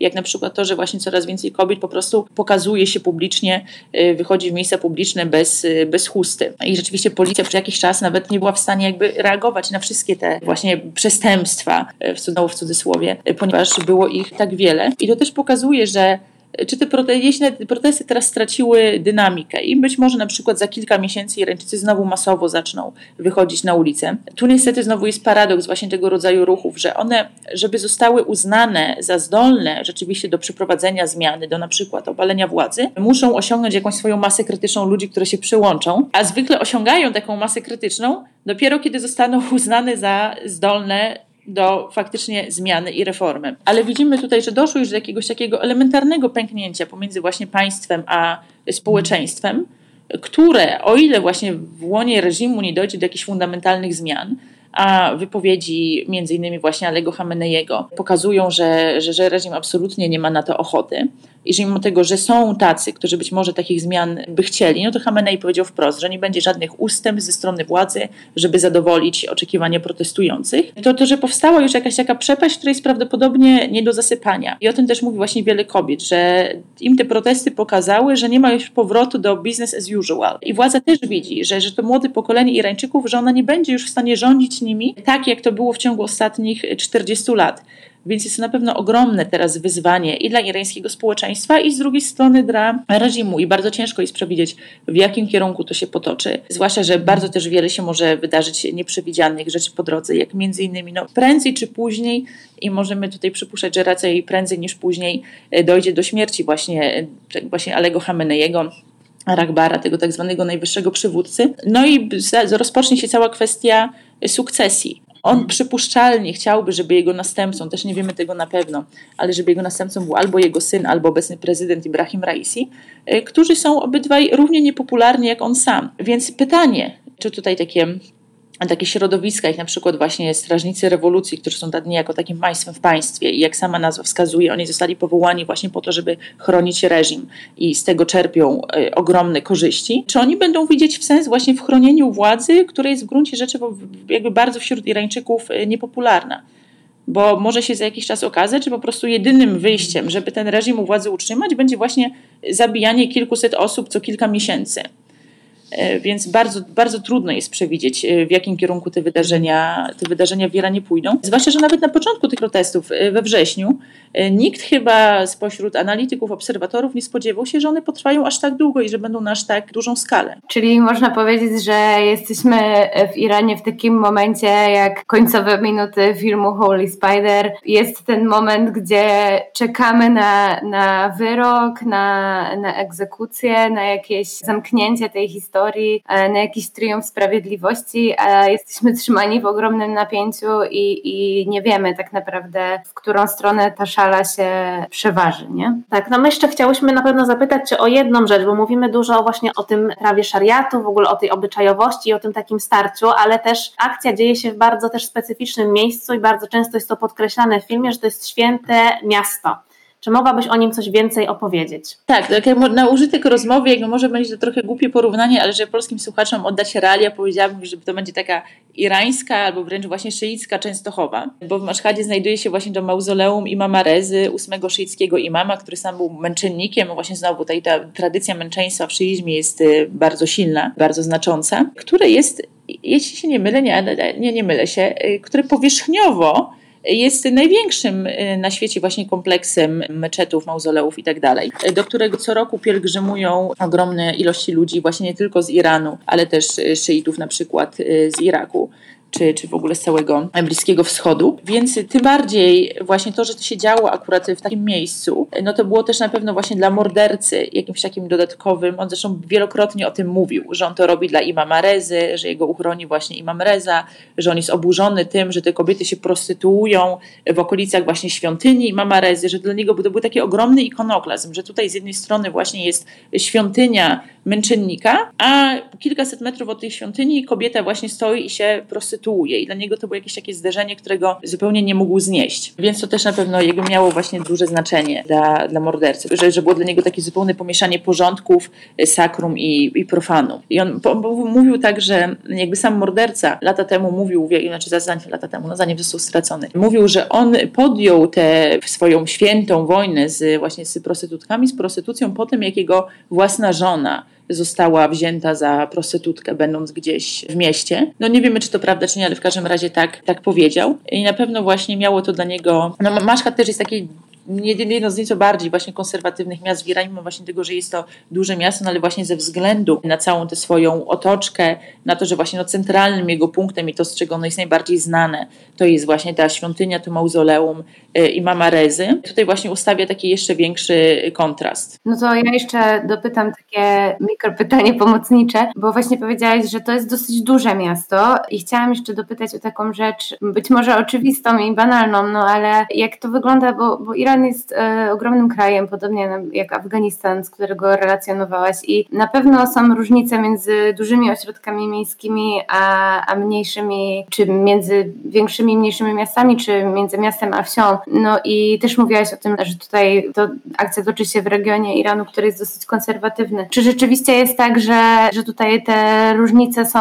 Jak na przykład to, że właśnie coraz więcej kobiet po prostu pokazuje się publicznie, y, wychodzi w miejsca publiczne bez, y, bez chusty. I rzeczywiście policja przez jakiś czas nawet nie była w stanie jakby reagować na wszystkie te właśnie przestępstwa, y, w cudzysłowie, ponieważ było ich tak wiele. I to też pokazuje, że czy te protesty, te protesty teraz straciły dynamikę i być może na przykład za kilka miesięcy Irańczycy znowu masowo zaczną wychodzić na ulicę. Tu niestety znowu jest paradoks właśnie tego rodzaju ruchów, że one, żeby zostały uznane za zdolne rzeczywiście do przeprowadzenia zmiany, do na przykład obalenia władzy, muszą osiągnąć jakąś swoją masę krytyczną ludzi, które się przyłączą, a zwykle osiągają taką masę krytyczną dopiero kiedy zostaną uznane za zdolne do faktycznie zmiany i reformy. Ale widzimy tutaj, że doszło już do jakiegoś takiego elementarnego pęknięcia pomiędzy właśnie państwem a społeczeństwem, które, o ile właśnie w łonie reżimu nie dojdzie do jakichś fundamentalnych zmian, a wypowiedzi między innymi właśnie Alego Hameneiego pokazują, że, że, że reżim absolutnie nie ma na to ochoty, I że mimo tego, że są tacy, którzy być może takich zmian by chcieli, no to Hamenei powiedział wprost, że nie będzie żadnych ustępstw ze strony władzy, żeby zadowolić oczekiwania protestujących. To to, że powstała już jakaś taka przepaść, która jest prawdopodobnie nie do zasypania. I o tym też mówi właśnie wiele kobiet, że im te protesty pokazały, że nie ma już powrotu do business as usual. I władza też widzi, że, że to młode pokolenie Irańczyków, że ona nie będzie już w stanie rządzić nimi tak, jak to było w ciągu ostatnich 40 lat. Więc jest to na pewno ogromne teraz wyzwanie i dla irańskiego społeczeństwa, i z drugiej strony dla reżimu. I bardzo ciężko jest przewidzieć, w jakim kierunku to się potoczy. Zwłaszcza, że bardzo też wiele się może wydarzyć nieprzewidzianych rzeczy po drodze, jak między innymi no, prędzej czy później, i możemy tutaj przypuszczać, że raczej prędzej niż później e, dojdzie do śmierci właśnie, e, właśnie Alego Hameneiego, Ragbara, tego tak zwanego najwyższego przywódcy. No i rozpocznie się cała kwestia sukcesji. On przypuszczalnie chciałby, żeby jego następcą, też nie wiemy tego na pewno, ale żeby jego następcą był albo jego syn, albo obecny prezydent Ibrahim Raisi, e, którzy są obydwaj równie niepopularni jak on sam. Więc pytanie, czy tutaj takie takie środowiska, jak na przykład właśnie Strażnicy Rewolucji, którzy są niejako takim państwem w państwie i jak sama nazwa wskazuje, oni zostali powołani właśnie po to, żeby chronić reżim i z tego czerpią y, ogromne korzyści. Czy oni będą widzieć w sens właśnie w chronieniu władzy, która jest w gruncie rzeczy jakby bardzo wśród Irańczyków y, niepopularna? Bo może się za jakiś czas okazać, że po prostu jedynym wyjściem, żeby ten reżim u władzy utrzymać, będzie właśnie zabijanie kilkuset osób co kilka miesięcy. E, więc bardzo, bardzo trudno jest przewidzieć, e, w jakim kierunku te wydarzenia, te wydarzenia w Iranie pójdą. Zwłaszcza, że nawet na początku tych protestów e, we wrześniu nikt chyba spośród analityków, obserwatorów nie spodziewał się, że one potrwają aż tak długo i że będą na aż tak dużą skalę. Czyli można powiedzieć, że jesteśmy w Iranie w takim momencie, jak końcowe minuty filmu Holy Spider. Jest ten moment, gdzie czekamy na, na wyrok, na, na egzekucję, na jakieś zamknięcie tej historii e, na jakiś triumf sprawiedliwości, a jesteśmy trzymani w ogromnym napięciu i, i nie wiemy tak naprawdę, w którą stronę ta szala się przeważy, nie? Tak, no my jeszcze chciałyśmy na pewno zapytać Cię o jedną rzecz, bo mówimy dużo właśnie o tym prawie szariatu, w ogóle o tej obyczajowości i o tym takim starciu, ale też akcja dzieje się w bardzo też specyficznym miejscu i bardzo często jest to podkreślane w filmie, że to jest święte miasto. Czy mogłabyś o nim coś więcej opowiedzieć? Tak, tak jak na użytek rozmowy, jakby może będzie to trochę głupie porównanie, ale że polskim słuchaczom oddać realia, powiedziałabym, że to będzie taka irańska albo wręcz właśnie szyicka Częstochowa, bo w Maszhadzie znajduje się właśnie to mauzoleum imama Rezy, ósmego szyickiego imama, który sam był męczennikiem, właśnie znowu tutaj ta tradycja męczeństwa w szyizmie jest y, bardzo silna, bardzo znacząca, które jest, jeśli się nie mylę, nie, nie, nie mylę się, y, które powierzchniowo jest największym y, na świecie właśnie kompleksem meczetów, mauzoleów i tak do którego co roku pielgrzymują ogromne ilości ludzi właśnie nie tylko z Iranu, ale też y, szyitów na przykład y, z Iraku czy, czy w ogóle z całego Bliskiego Wschodu. Więc tym bardziej właśnie to, że to się działo akurat w takim miejscu, no to było też na pewno właśnie dla mordercy jakimś takim dodatkowym. On zresztą wielokrotnie o tym mówił, że on to robi dla imama Rezy, że jego uchroni właśnie imam Reza, że on jest oburzony tym, że te kobiety się prostytuują w okolicach właśnie świątyni imama Rezy, że dla niego to był taki ogromny ikonoklazm, że tutaj z jednej strony właśnie jest świątynia męczennika, a kilkaset metrów od tej świątyni kobieta właśnie stoi i się prostytuuje i dla niego to było jakieś takie zderzenie, którego zupełnie nie mógł znieść. Więc to też na pewno jego miało właśnie duże znaczenie dla, dla mordercy, że, że było dla niego takie zupełne pomieszanie porządków, y, sakrum i, i profanu. I on po, mówił tak, że jakby sam morderca lata temu mówił, znaczy zanim lata temu, no zanim został stracony, mówił, że on podjął tę swoją świętą wojnę z właśnie z prostytutkami, z prostytucją po tym, jak jego własna żona została wzięta za prostytutkę, będąc gdzieś w mieście. No nie wiemy, czy to prawda, czy nie, ale w każdym razie tak, tak powiedział. I na pewno właśnie miało to dla niego. No, Maszkat też jest taki jedno z nieco bardziej właśnie konserwatywnych miast w Iranie, mimo właśnie tego, że jest to duże miasto, no ale właśnie ze względu na całą tę swoją otoczkę, na to, że właśnie no centralnym jego punktem i to, z czego ono jest najbardziej znane, to jest właśnie ta świątynia, to mauzoleum y, imama Rezy. Tutaj właśnie ustawia taki jeszcze większy kontrast. No to ja jeszcze dopytam takie mikropytanie pomocnicze, bo właśnie powiedziałaś, że to jest dosyć duże miasto i chciałam jeszcze dopytać o taką rzecz, być może oczywistą i banalną, no ale jak to wygląda, bo, bo Iran Iran jest e, ogromnym krajem, podobnie jak Afganistan, z którego relacjonowałaś i na pewno są różnice między dużymi ośrodkami miejskimi a, a mniejszymi, czy między większymi i mniejszymi miastami, czy między miastem a wsią. No i też mówiłaś o tym, że tutaj to akcja toczy się w regionie Iranu, który jest dosyć konserwatywny. Czy rzeczywiście jest tak, że, że tutaj te różnice są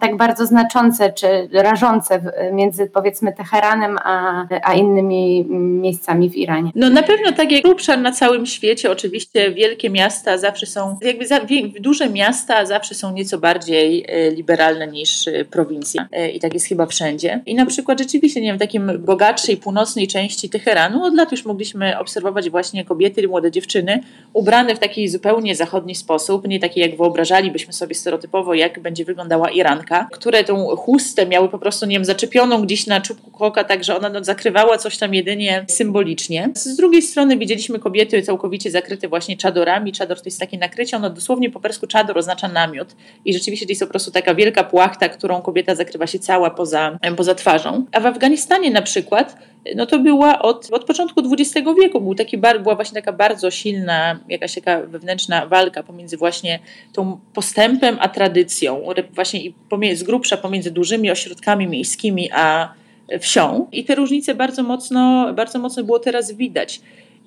tak bardzo znaczące, czy rażące między powiedzmy Teheranem a, a innymi miejscami w Iranie? No na pewno tak jak obszar na całym świecie, oczywiście wielkie miasta zawsze są, jakby za, duże miasta zawsze są nieco bardziej e, liberalne niż e, prowincja e, i tak jest chyba wszędzie. I na przykład rzeczywiście, nie wiem, w takim bogatszej północnej części Teheranu od lat już mogliśmy obserwować właśnie kobiety, młode dziewczyny ubrane w taki zupełnie zachodni sposób, nie taki jak wyobrażalibyśmy sobie stereotypowo, jak będzie wyglądała Iranka, które tą chustę miały po prostu, nie wiem, zaczepioną gdzieś na czubku koka, tak że ona no, zakrywała coś tam jedynie symbolicznie. Z drugiej strony widzieliśmy kobiety całkowicie zakryte właśnie czadorami. Czador to jest takie nakrycie, ono dosłownie po persku czador oznacza namiot i rzeczywiście to jest po prostu taka wielka płachta, którą kobieta zakrywa się cała poza, poza twarzą. A w Afganistanie na przykład no to była od, od początku XX wieku. Był taki, była właśnie taka bardzo silna, jakaś taka wewnętrzna walka pomiędzy właśnie tą postępem a tradycją, właśnie z grubsza pomiędzy dużymi ośrodkami miejskimi a wsią. I te różnice bardzo mocno, bardzo mocno było teraz widać.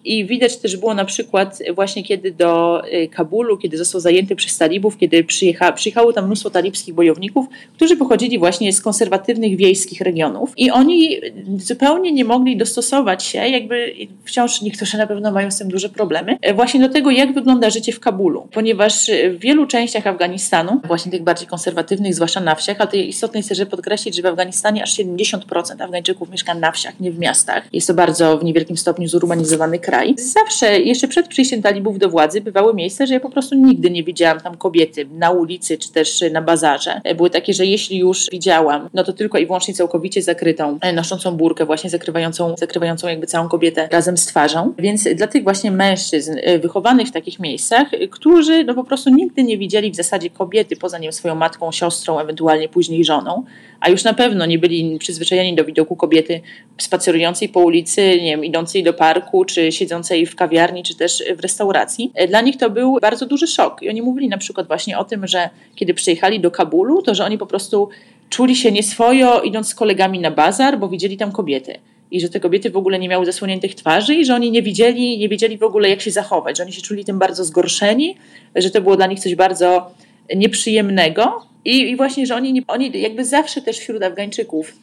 I widać też było na przykład właśnie kiedy do y, Kabulu, kiedy został zajęty przez talibów, kiedy przyjecha, przyjechało tam mnóstwo talibskich bojowników, którzy pochodzili właśnie z konserwatywnych wiejskich regionów i oni zupełnie nie mogli dostosować się, jakby wciąż niektórzy na pewno mają z tym duże problemy, e, właśnie do tego, jak wygląda życie w Kabulu, ponieważ w wielu częściach Afganistanu, właśnie tych bardziej konserwatywnych, zwłaszcza na wsiach, ale to istotne jest, żeby podkreślić, że w Afganistanie aż 70% Afgańczyków mieszka na wsiach, nie w miastach. Jest to bardzo w niewielkim stopniu zurbanizowany kraj kraj. Zawsze, jeszcze przed przyjściem talibów do władzy, bywały miejsca, że ja po prostu nigdy nie widziałam tam kobiety na ulicy czy też na bazarze. Były takie, że jeśli już widziałam, no to tylko i wyłącznie całkowicie zakrytą, e, noszącą burkę, właśnie zakrywającą, zakrywającą jakby całą kobietę razem z twarzą. Więc dla tych właśnie mężczyzn e, wychowanych w takich miejscach, którzy no po prostu nigdy nie widzieli w zasadzie kobiety poza nim swoją matką, siostrą, ewentualnie później żoną, a już na pewno nie byli przyzwyczajeni do widoku kobiety spacerującej po ulicy, nie wiem, idącej do parku, czy siedzącej w kawiarni, czy też w restauracji. E, dla nich to był bardzo duży szok. I oni mówili na przykład właśnie o tym, że kiedy przyjechali do Kabulu, to że oni po prostu czuli się nieswojo idąc z kolegami na bazar, bo widzieli tam kobiety i że te kobiety w ogóle nie miały zasłoniętych twarzy i że oni nie widzieli, nie wiedzieli w ogóle jak się zachować, że oni się czuli tym bardzo zgorszeni, że to było dla nich coś bardzo nieprzyjemnego i, i właśnie, że oni, oni jakby zawsze też wśród Afgańczyków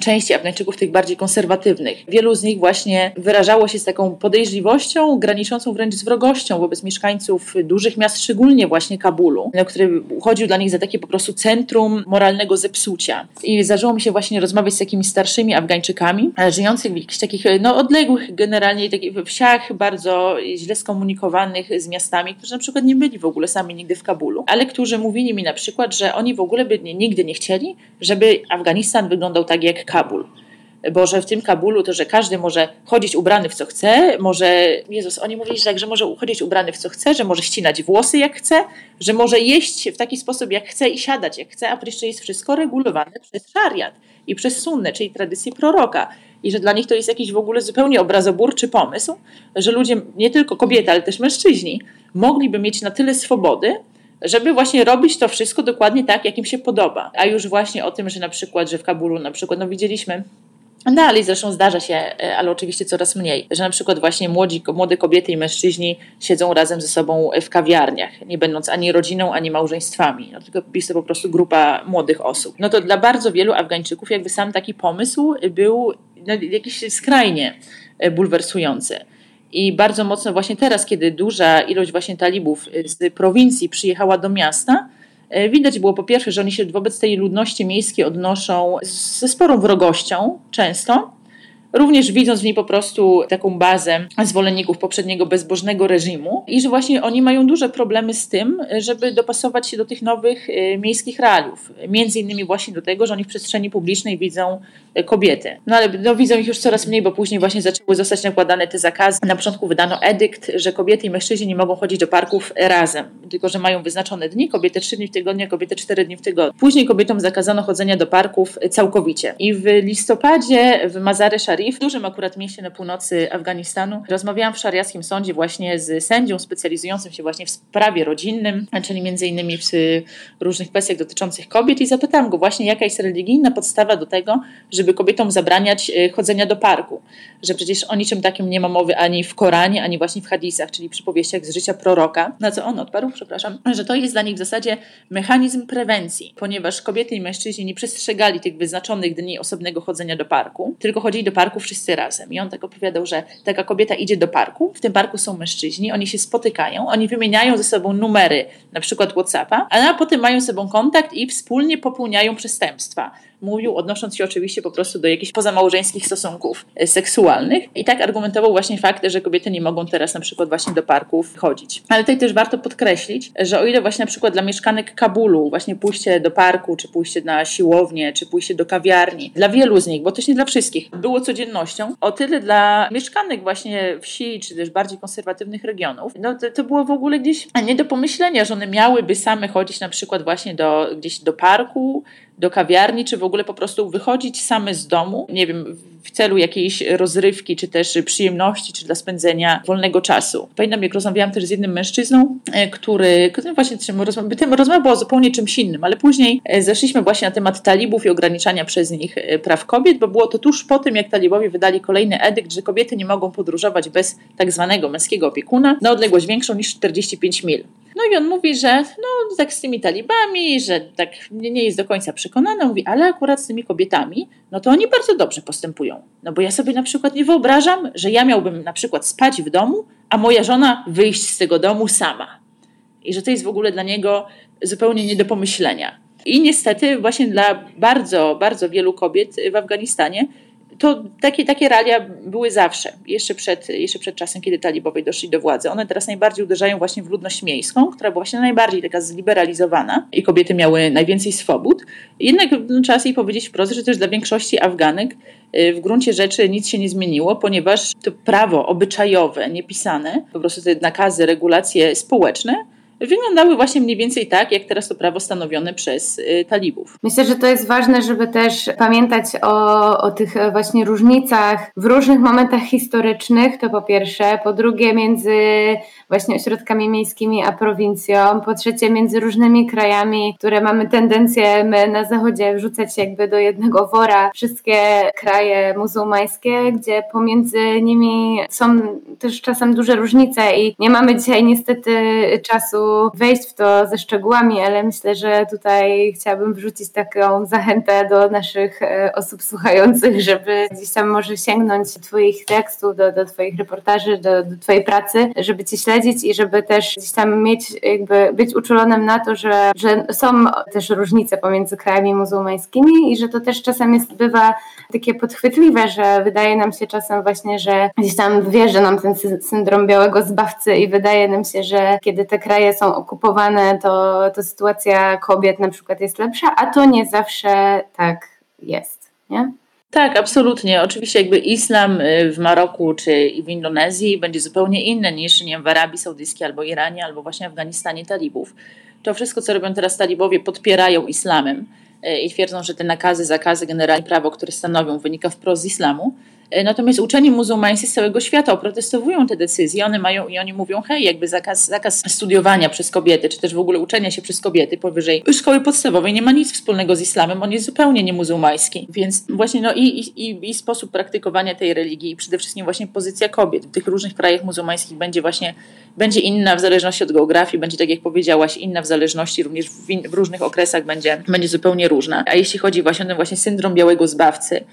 części Afgańczyków, tych bardziej konserwatywnych. Wielu z nich właśnie wyrażało się z taką podejrzliwością, graniczącą wręcz z wrogością wobec mieszkańców dużych miast, szczególnie właśnie Kabulu, no, który uchodził dla nich za takie po prostu centrum moralnego zepsucia. I zdarzyło mi się właśnie rozmawiać z takimi starszymi Afgańczykami, e, żyjących w jakichś takich no, odległych generalnie takich wsiach, bardzo źle skomunikowanych z miastami, którzy na przykład nie byli w ogóle sami nigdy w Kabulu, ale którzy mówili mi na przykład, że oni w ogóle by nigdy nie chcieli, żeby Afganistan wyglądał tak jak Kabul. Bo że w tym Kabulu to, że każdy może chodzić ubrany w co chce, może, Jezus, oni mówili tak, że może chodzić ubrany w co chce, że może ścinać włosy jak chce, że może jeść w taki sposób jak chce i siadać jak chce, a jeszcze jest wszystko regulowane przez szariat i przez sunnę, czyli tradycję proroka. I że dla nich to jest jakiś w ogóle zupełnie obrazoburczy pomysł, że ludzie, nie tylko kobiety, ale też mężczyźni, mogliby mieć na tyle swobody, żeby właśnie robić to wszystko dokładnie tak, jak im się podoba. A już właśnie o tym, że na przykład, że w Kabulu na przykład, no widzieliśmy Dalej zresztą zdarza się, e, ale oczywiście coraz mniej, że na przykład właśnie młodzi, młode kobiety i mężczyźni siedzą razem ze sobą w kawiarniach, nie będąc ani rodziną, ani małżeństwami, no, tylko jest to po prostu grupa młodych osób. No to dla bardzo wielu Afgańczyków jakby sam taki pomysł był no, jakiś skrajnie e, bulwersujący. I bardzo mocno właśnie teraz, kiedy duża ilość właśnie talibów z prowincji przyjechała do miasta, e, widać było po pierwsze, że oni się wobec tej ludności miejskiej odnoszą ze sporą wrogością często, również widząc w niej po prostu taką bazę zwolenników poprzedniego bezbożnego reżimu i że właśnie oni mają duże problemy z tym, żeby dopasować się do tych nowych e, miejskich realiów. Między innymi właśnie do tego, że oni w przestrzeni publicznej widzą e, kobiety. No ale no, widzą ich już coraz mniej, bo później właśnie zaczęły zostać nakładane te zakazy. Na początku wydano edykt, że kobiety i mężczyźni nie mogą chodzić do parków razem, tylko że mają wyznaczone dni, kobiety trzy dni w tygodniu, kobiety cztery dni w tygodniu. Później kobietom zakazano chodzenia do parków całkowicie. I w listopadzie w Mazary Szari Sharif, w dużym akurat mieście na północy Afganistanu. Rozmawiałam w szariackim sądzie właśnie z sędzią specjalizującym się właśnie w sprawie rodzinnym, czyli między innymi w różnych kwestiach dotyczących kobiet i zapytałam go właśnie, jaka jest religijna podstawa do tego, żeby kobietom zabraniać e, chodzenia do parku. Że przecież o niczym takim nie ma mowy ani w Koranie, ani właśnie w hadisach, czyli przypowieściach z życia proroka. Na co on odparł, przepraszam, że to jest dla nich w zasadzie mechanizm prewencji, ponieważ kobiety i mężczyźni nie przestrzegali tych wyznaczonych dni osobnego chodzenia do parku, tylko chodzili do parku wszyscy razem. I on tak opowiadał, że taka kobieta idzie do parku, w tym parku są mężczyźni, oni się spotykają, oni wymieniają ze sobą numery, na przykład WhatsAppa, a potem mają ze sobą kontakt i wspólnie popełniają przestępstwa mówił, odnosząc się oczywiście po prostu do jakichś pozamałżeńskich stosunków e, seksualnych. I tak argumentował właśnie fakt, że kobiety nie mogą teraz na przykład właśnie do parków chodzić. Ale tutaj też warto podkreślić, że o ile właśnie na przykład dla mieszkanek Kabulu właśnie pójście do parku, czy pójście na siłownię, czy pójście do kawiarni, dla wielu z nich, bo też nie dla wszystkich, było codziennością, o tyle dla mieszkanek właśnie wsi, czy też bardziej konserwatywnych regionów, no to, to było w ogóle gdzieś nie do pomyślenia, że one miałyby same chodzić na przykład właśnie do, gdzieś do parku, do kawiarni, czy w ogóle po prostu wychodzić same z domu, nie wiem, w celu jakiejś rozrywki, czy też przyjemności, czy dla spędzenia wolnego czasu. Pamiętam, jak rozmawiałam też z jednym mężczyzną, e, który, który właśnie tym rozmowa była zupełnie czymś innym, ale później e, zeszliśmy właśnie na temat talibów i ograniczania przez nich e, praw kobiet, bo było to tuż po tym, jak talibowie wydali kolejny edykt, że kobiety nie mogą podróżować bez tak zwanego męskiego opiekuna na odległość większą niż 45 mil. No i on mówi, że no tak z tymi talibami, że tak nie jest do końca przekonany, mówi, ale akurat z tymi kobietami, no to oni bardzo dobrze postępują. No bo ja sobie na przykład nie wyobrażam, że ja miałbym na przykład spać w domu, a moja żona wyjść z tego domu sama. I że to jest w ogóle dla niego zupełnie nie do pomyślenia. I niestety właśnie dla bardzo, bardzo wielu kobiet w Afganistanie to takie, takie realia były zawsze, jeszcze przed, jeszcze przed czasem, kiedy talibowie doszli do władzy. One teraz najbardziej uderzają właśnie w ludność miejską, która była właśnie najbardziej taka zliberalizowana i kobiety miały najwięcej swobód. Jednak no, trzeba sobie powiedzieć wprost, że też dla większości Afganek y, w gruncie rzeczy nic się nie zmieniło, ponieważ to prawo obyczajowe, niepisane, po prostu te nakazy, regulacje społeczne wyglądały właśnie mniej więcej tak, jak teraz to prawo stanowione przez y, talibów. Myślę, że to jest ważne, żeby też pamiętać o, o tych właśnie różnicach w różnych momentach historycznych, to po pierwsze. Po drugie, między właśnie ośrodkami miejskimi a prowincją. Po trzecie, między różnymi krajami, które mamy tendencję my na zachodzie wrzucać jakby do jednego wora wszystkie kraje muzułmańskie, gdzie pomiędzy nimi są też czasem duże różnice i nie mamy dzisiaj niestety czasu wejść w to ze szczegółami, ale myślę, że tutaj chciałabym wrzucić taką zachętę do naszych e, osób słuchających, żeby gdzieś tam może sięgnąć Twoich tekstów, do, do Twoich reportaży, do, do Twojej pracy, żeby Cię śledzić i żeby też gdzieś tam mieć, jakby być uczulonym na to, że, że są też różnice pomiędzy krajami muzułmańskimi i że to też czasem jest, bywa takie podchwytliwe, że wydaje nam się czasem właśnie, że gdzieś tam wierzy nam ten syndrom białego zbawcy i wydaje nam się, że kiedy te kraje są okupowane, to, to sytuacja kobiet na przykład jest lepsza, a to nie zawsze tak jest, nie? Tak, absolutnie. Oczywiście jakby islam y, w Maroku czy w Indonezji będzie zupełnie inny niż nie wiem, w Arabii Saudyjskiej albo Iranie, albo właśnie Afganistanie talibów. To wszystko, co robią teraz talibowie, podpierają islamem y, i twierdzą, że te nakazy, zakazy, generalnie prawo, które stanowią, wynika wprost z islamu. Natomiast uczeni muzułmańscy z całego świata oprotestowują te decyzje. One mają i oni mówią, hej, jakby zakaz, zakaz studiowania przez kobiety, czy też w ogóle uczenia się przez kobiety powyżej szkoły podstawowej nie ma nic wspólnego z islamem, on jest zupełnie niemuzułmański. Więc właśnie no i, i, i sposób praktykowania tej religii i przede wszystkim właśnie pozycja kobiet w tych różnych krajach muzułmańskich będzie właśnie będzie inna w zależności od geografii, będzie tak jak powiedziałaś, inna w zależności również w, in, w różnych okresach będzie, będzie zupełnie różna. A jeśli chodzi właśnie o ten właśnie syndrom białego zbawcy,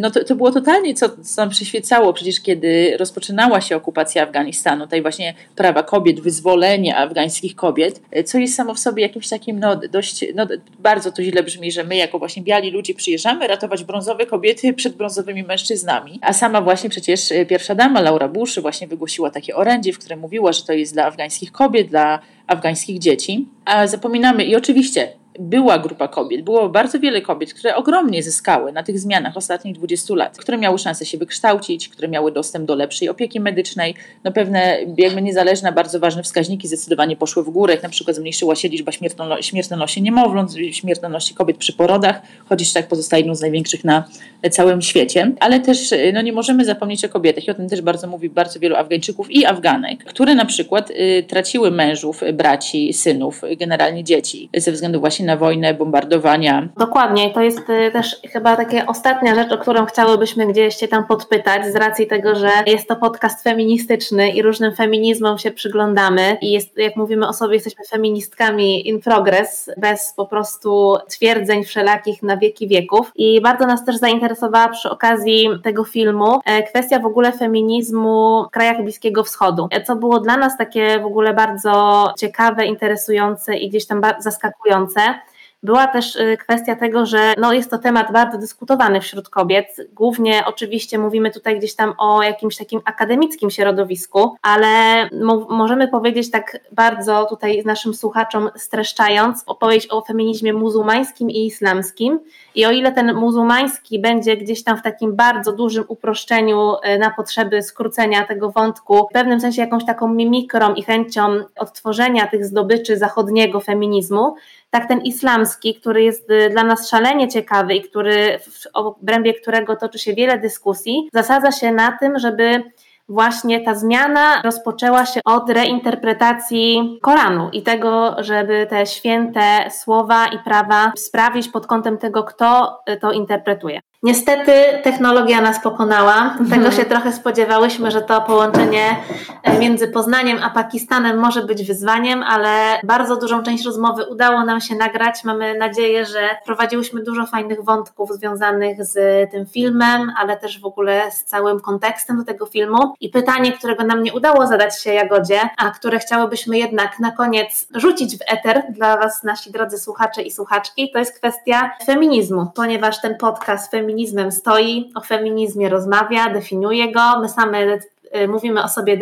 no to, to było totalnie, co, co nam przyświecało przecież, kiedy rozpoczynała się okupacja Afganistanu, tutaj właśnie prawa kobiet, wyzwolenie afgańskich kobiet, co jest samo w sobie jakimś takim, no dość, no bardzo to źle brzmi, że my jako właśnie biali ludzie przyjeżdżamy ratować brązowe kobiety przed brązowymi mężczyznami, a sama właśnie przecież pierwsza dama Laura Bush właśnie wygłosiła takie orędzie, w którym mówiła, że to jest dla afgańskich kobiet, dla afgańskich dzieci, a zapominamy i oczywiście była grupa kobiet, było bardzo wiele kobiet, które ogromnie zyskały na tych zmianach ostatnich 20 lat, które miały szansę się wykształcić, które miały dostęp do lepszej opieki medycznej. No pewne jakby niezależne, bardzo ważne wskaźniki zdecydowanie poszły w górę, jak na przykład zmniejszyła się liczba śmiertelności niemowląt, śmiertelności kobiet przy porodach, chociaż tak pozostaje jedną z największych na całym świecie. Ale też no, nie możemy zapomnieć o kobietach i o tym też bardzo mówi bardzo wielu Afgańczyków i Afganek, które na przykład y, traciły mężów, braci, synów, generalnie dzieci ze względu właśnie na wojnę, bombardowania. Dokładnie, to jest y, też chyba taka ostatnia rzecz, o którą chciałybyśmy gdzieś się tam podpytać, z racji tego, że jest to podcast feministyczny i różnym feminizmom się przyglądamy i jest, jak mówimy o sobie, jesteśmy feministkami in progress, bez po prostu twierdzeń wszelakich na wieki wieków. I bardzo nas też zainteresowała przy okazji tego filmu e, kwestia w ogóle feminizmu w krajach Bliskiego Wschodu, e, co było dla nas takie w ogóle bardzo ciekawe, interesujące i gdzieś tam zaskakujące. Była też y, kwestia tego, że no jest to temat bardzo dyskutowany wśród kobiet. Głównie oczywiście mówimy tutaj gdzieś tam o jakimś takim akademickim środowisku, ale możemy powiedzieć tak bardzo tutaj naszym słuchaczom streszczając, opowiedzieć o feminizmie muzułmańskim i islamskim. I o ile ten muzułmański będzie gdzieś tam w takim bardzo dużym uproszczeniu y, na potrzeby skrócenia tego wątku, w pewnym sensie jakąś taką mimikrą i chęcią odtworzenia tych zdobyczy zachodniego feminizmu, tak ten islamski, który jest y, dla nas szalenie ciekawy i który, w obrębie którego toczy się wiele dyskusji, zasadza się na tym, żeby właśnie ta zmiana rozpoczęła się od reinterpretacji Koranu i tego, żeby te święte słowa i prawa sprawić pod kątem tego, kto to interpretuje. Niestety technologia nas pokonała. Tego mhm. się trochę spodziewałyśmy, że to połączenie e, między Poznaniem a Pakistanem może być wyzwaniem, ale bardzo dużą część rozmowy udało nam się nagrać. Mamy nadzieję, że prowadziłyśmy dużo fajnych wątków związanych z tym filmem, ale też w ogóle z całym kontekstem do tego filmu. I pytanie, którego nam nie udało zadać się Jagodzie, a które chciałybyśmy jednak na koniec rzucić w eter dla Was, nasi drodzy słuchacze i słuchaczki, to jest kwestia feminizmu, ponieważ ten podcast feminizmu feminizmem stoi, o feminizmie rozmawia, definiuje go. My same y, mówimy o sobie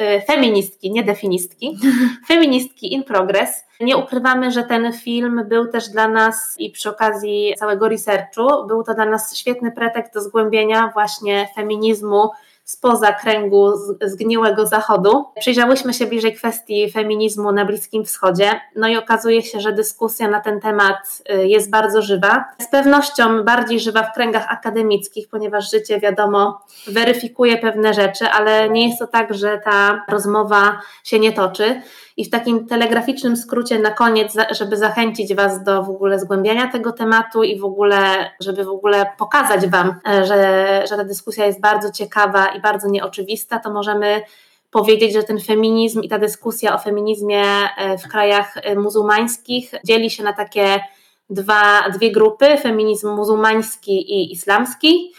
y, feministki, nie definistki, feministki in progress. Nie ukrywamy, że ten film był też dla nas i przy okazji całego researchu, był to dla nas świetny pretekst do zgłębienia właśnie feminizmu spoza kręgu zgniłego zachodu. Przyjrzałyśmy się bliżej kwestii feminizmu na Bliskim Wschodzie, no i okazuje się, że dyskusja na ten temat y, jest bardzo żywa. Z pewnością bardziej żywa w kręgach akademickich, ponieważ życie, wiadomo, weryfikuje pewne rzeczy, ale nie jest to tak, że ta rozmowa się nie toczy. I w takim telegraficznym skrócie na koniec, żeby zachęcić Was do w ogóle zgłębiania tego tematu i w ogóle, żeby w ogóle pokazać Wam, e, że, że ta dyskusja jest bardzo ciekawa i bardzo nieoczywista, to możemy powiedzieć, że ten feminizm i ta dyskusja o feminizmie e, w krajach e, muzułmańskich dzieli się na takie dwa, dwie grupy: feminizm muzułmański i islamski.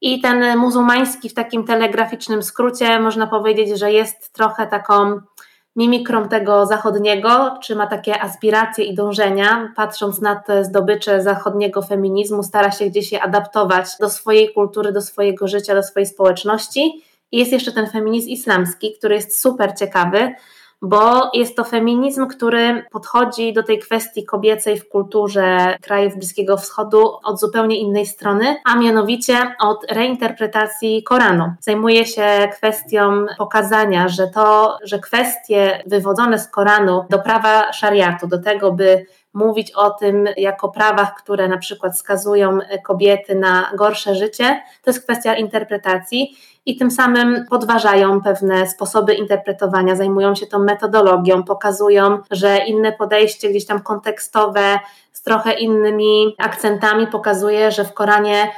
I ten muzułmański w takim telegraficznym skrócie można powiedzieć, że jest trochę taką mimikrą tego zachodniego, czy ma takie aspiracje i dążenia, patrząc na te zdobycze zachodniego feminizmu, stara się gdzieś je adaptować do swojej kultury, do swojego życia, do swojej społeczności. I jest jeszcze ten feminizm islamski, który jest super ciekawy, bo jest to feminizm, który podchodzi do tej kwestii kobiecej w kulturze krajów Bliskiego Wschodu od zupełnie innej strony, a mianowicie od reinterpretacji Koranu. Zajmuje się kwestią pokazania, że to, że kwestie wywodzone z Koranu do prawa szariatu, do tego, by mówić o tym jako prawach, które na przykład skazują kobiety na gorsze życie, to jest kwestia interpretacji i tym samym podważają pewne sposoby interpretowania, zajmują się tą metodologią, pokazują, że inne podejście gdzieś tam kontekstowe z trochę innymi akcentami pokazuje, że w Koranie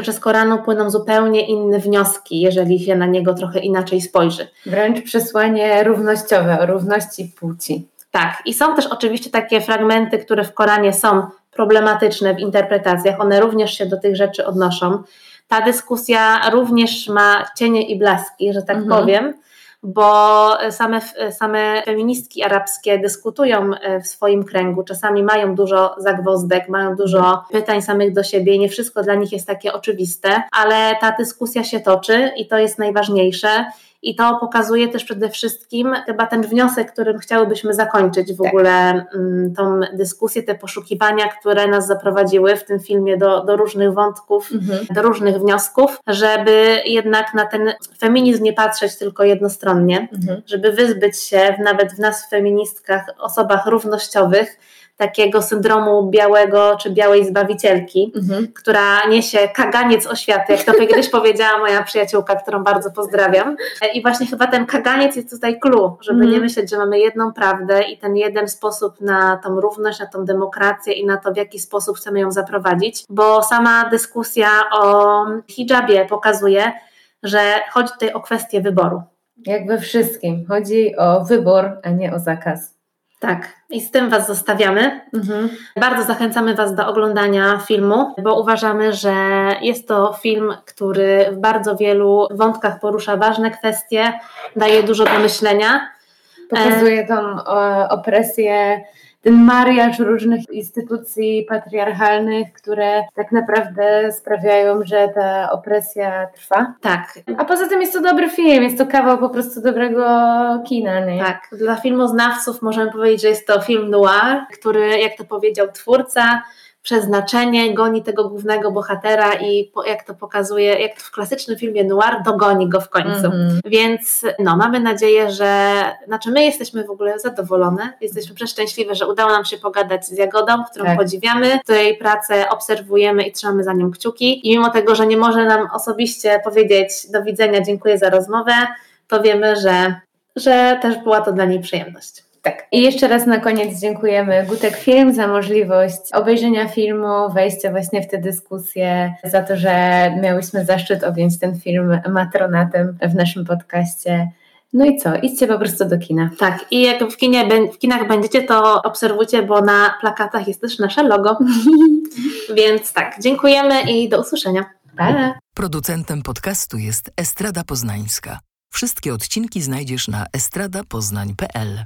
że z Koranu płyną zupełnie inne wnioski, jeżeli się na niego trochę inaczej spojrzy. Wręcz przesłanie równościowe o równości płci. Tak, i są też oczywiście takie fragmenty, które w Koranie są problematyczne w interpretacjach, one również się do tych rzeczy odnoszą. Ta dyskusja również ma cienie i blaski, że tak mhm. powiem, bo same, same feministki arabskie dyskutują e, w swoim kręgu, czasami mają dużo zagwozdek, mają dużo pytań samych do siebie, nie wszystko dla nich jest takie oczywiste, ale ta dyskusja się toczy i to jest najważniejsze I to pokazuje też przede wszystkim chyba ten wniosek, którym chciałybyśmy zakończyć w tak. ogóle mm, tą dyskusję, te poszukiwania, które nas zaprowadziły w tym filmie do, do różnych wątków, mhm. do różnych wniosków, żeby jednak na ten feminizm nie patrzeć tylko jednostronnie, mhm. żeby wyzbyć się nawet w nas feministkach, osobach równościowych, takiego syndromu białego czy białej zbawicielki, mhm. która niesie kaganiec oświaty, jak to kiedyś powiedziała moja przyjaciółka, którą bardzo pozdrawiam. I właśnie chyba ten kaganiec jest tutaj clue, żeby mhm. nie myśleć, że mamy jedną prawdę i ten jeden sposób na tą równość, na tą demokrację i na to, w jaki sposób chcemy ją zaprowadzić, bo sama dyskusja o hijabie pokazuje, że chodzi tutaj o kwestię wyboru. Jak we wszystkim, chodzi o wybór, a nie o zakaz. Tak, i z tym Was zostawiamy. Mhm. Bardzo zachęcamy Was do oglądania filmu, bo uważamy, że jest to film, który w bardzo wielu wątkach porusza ważne kwestie, daje dużo do myślenia. Pokazuje tą opresję ten mariaż różnych instytucji patriarchalnych, które tak naprawdę sprawiają, że ta opresja trwa. Tak. A poza tym jest to dobry film, jest to kawał po prostu dobrego kina, nie? Tak. Dla filmoznawców możemy powiedzieć, że jest to film noir, który, jak to powiedział twórca, przeznaczenie goni tego głównego bohatera i jak to pokazuje, jak w klasycznym filmie noir, dogoni go w końcu. Mm-hmm. Więc no, mamy nadzieję, że, znaczy my jesteśmy w ogóle zadowolone, jesteśmy przeszczęśliwe, że udało nam się pogadać z Jagodą, którą tak. podziwiamy, której pracę obserwujemy i trzymamy za nią kciuki i mimo tego, że nie może nam osobiście powiedzieć do widzenia, dziękuję za rozmowę, to wiemy, że, że też była to dla niej przyjemność. Tak. I jeszcze raz na koniec dziękujemy Gutek Film za możliwość obejrzenia filmu, wejścia właśnie w tę dyskusję, za to, że miałyśmy zaszczyt objąć ten film matronatem w naszym podcaście. No i co? Idźcie po prostu do kina. Tak, i jak w, kinie, w kinach będziecie, to obserwujcie, bo na plakatach jest też nasze logo. Więc tak, dziękujemy i do usłyszenia. Pa! Producentem podcastu jest Estrada Poznańska. Wszystkie odcinki znajdziesz na estradapoznań.pl.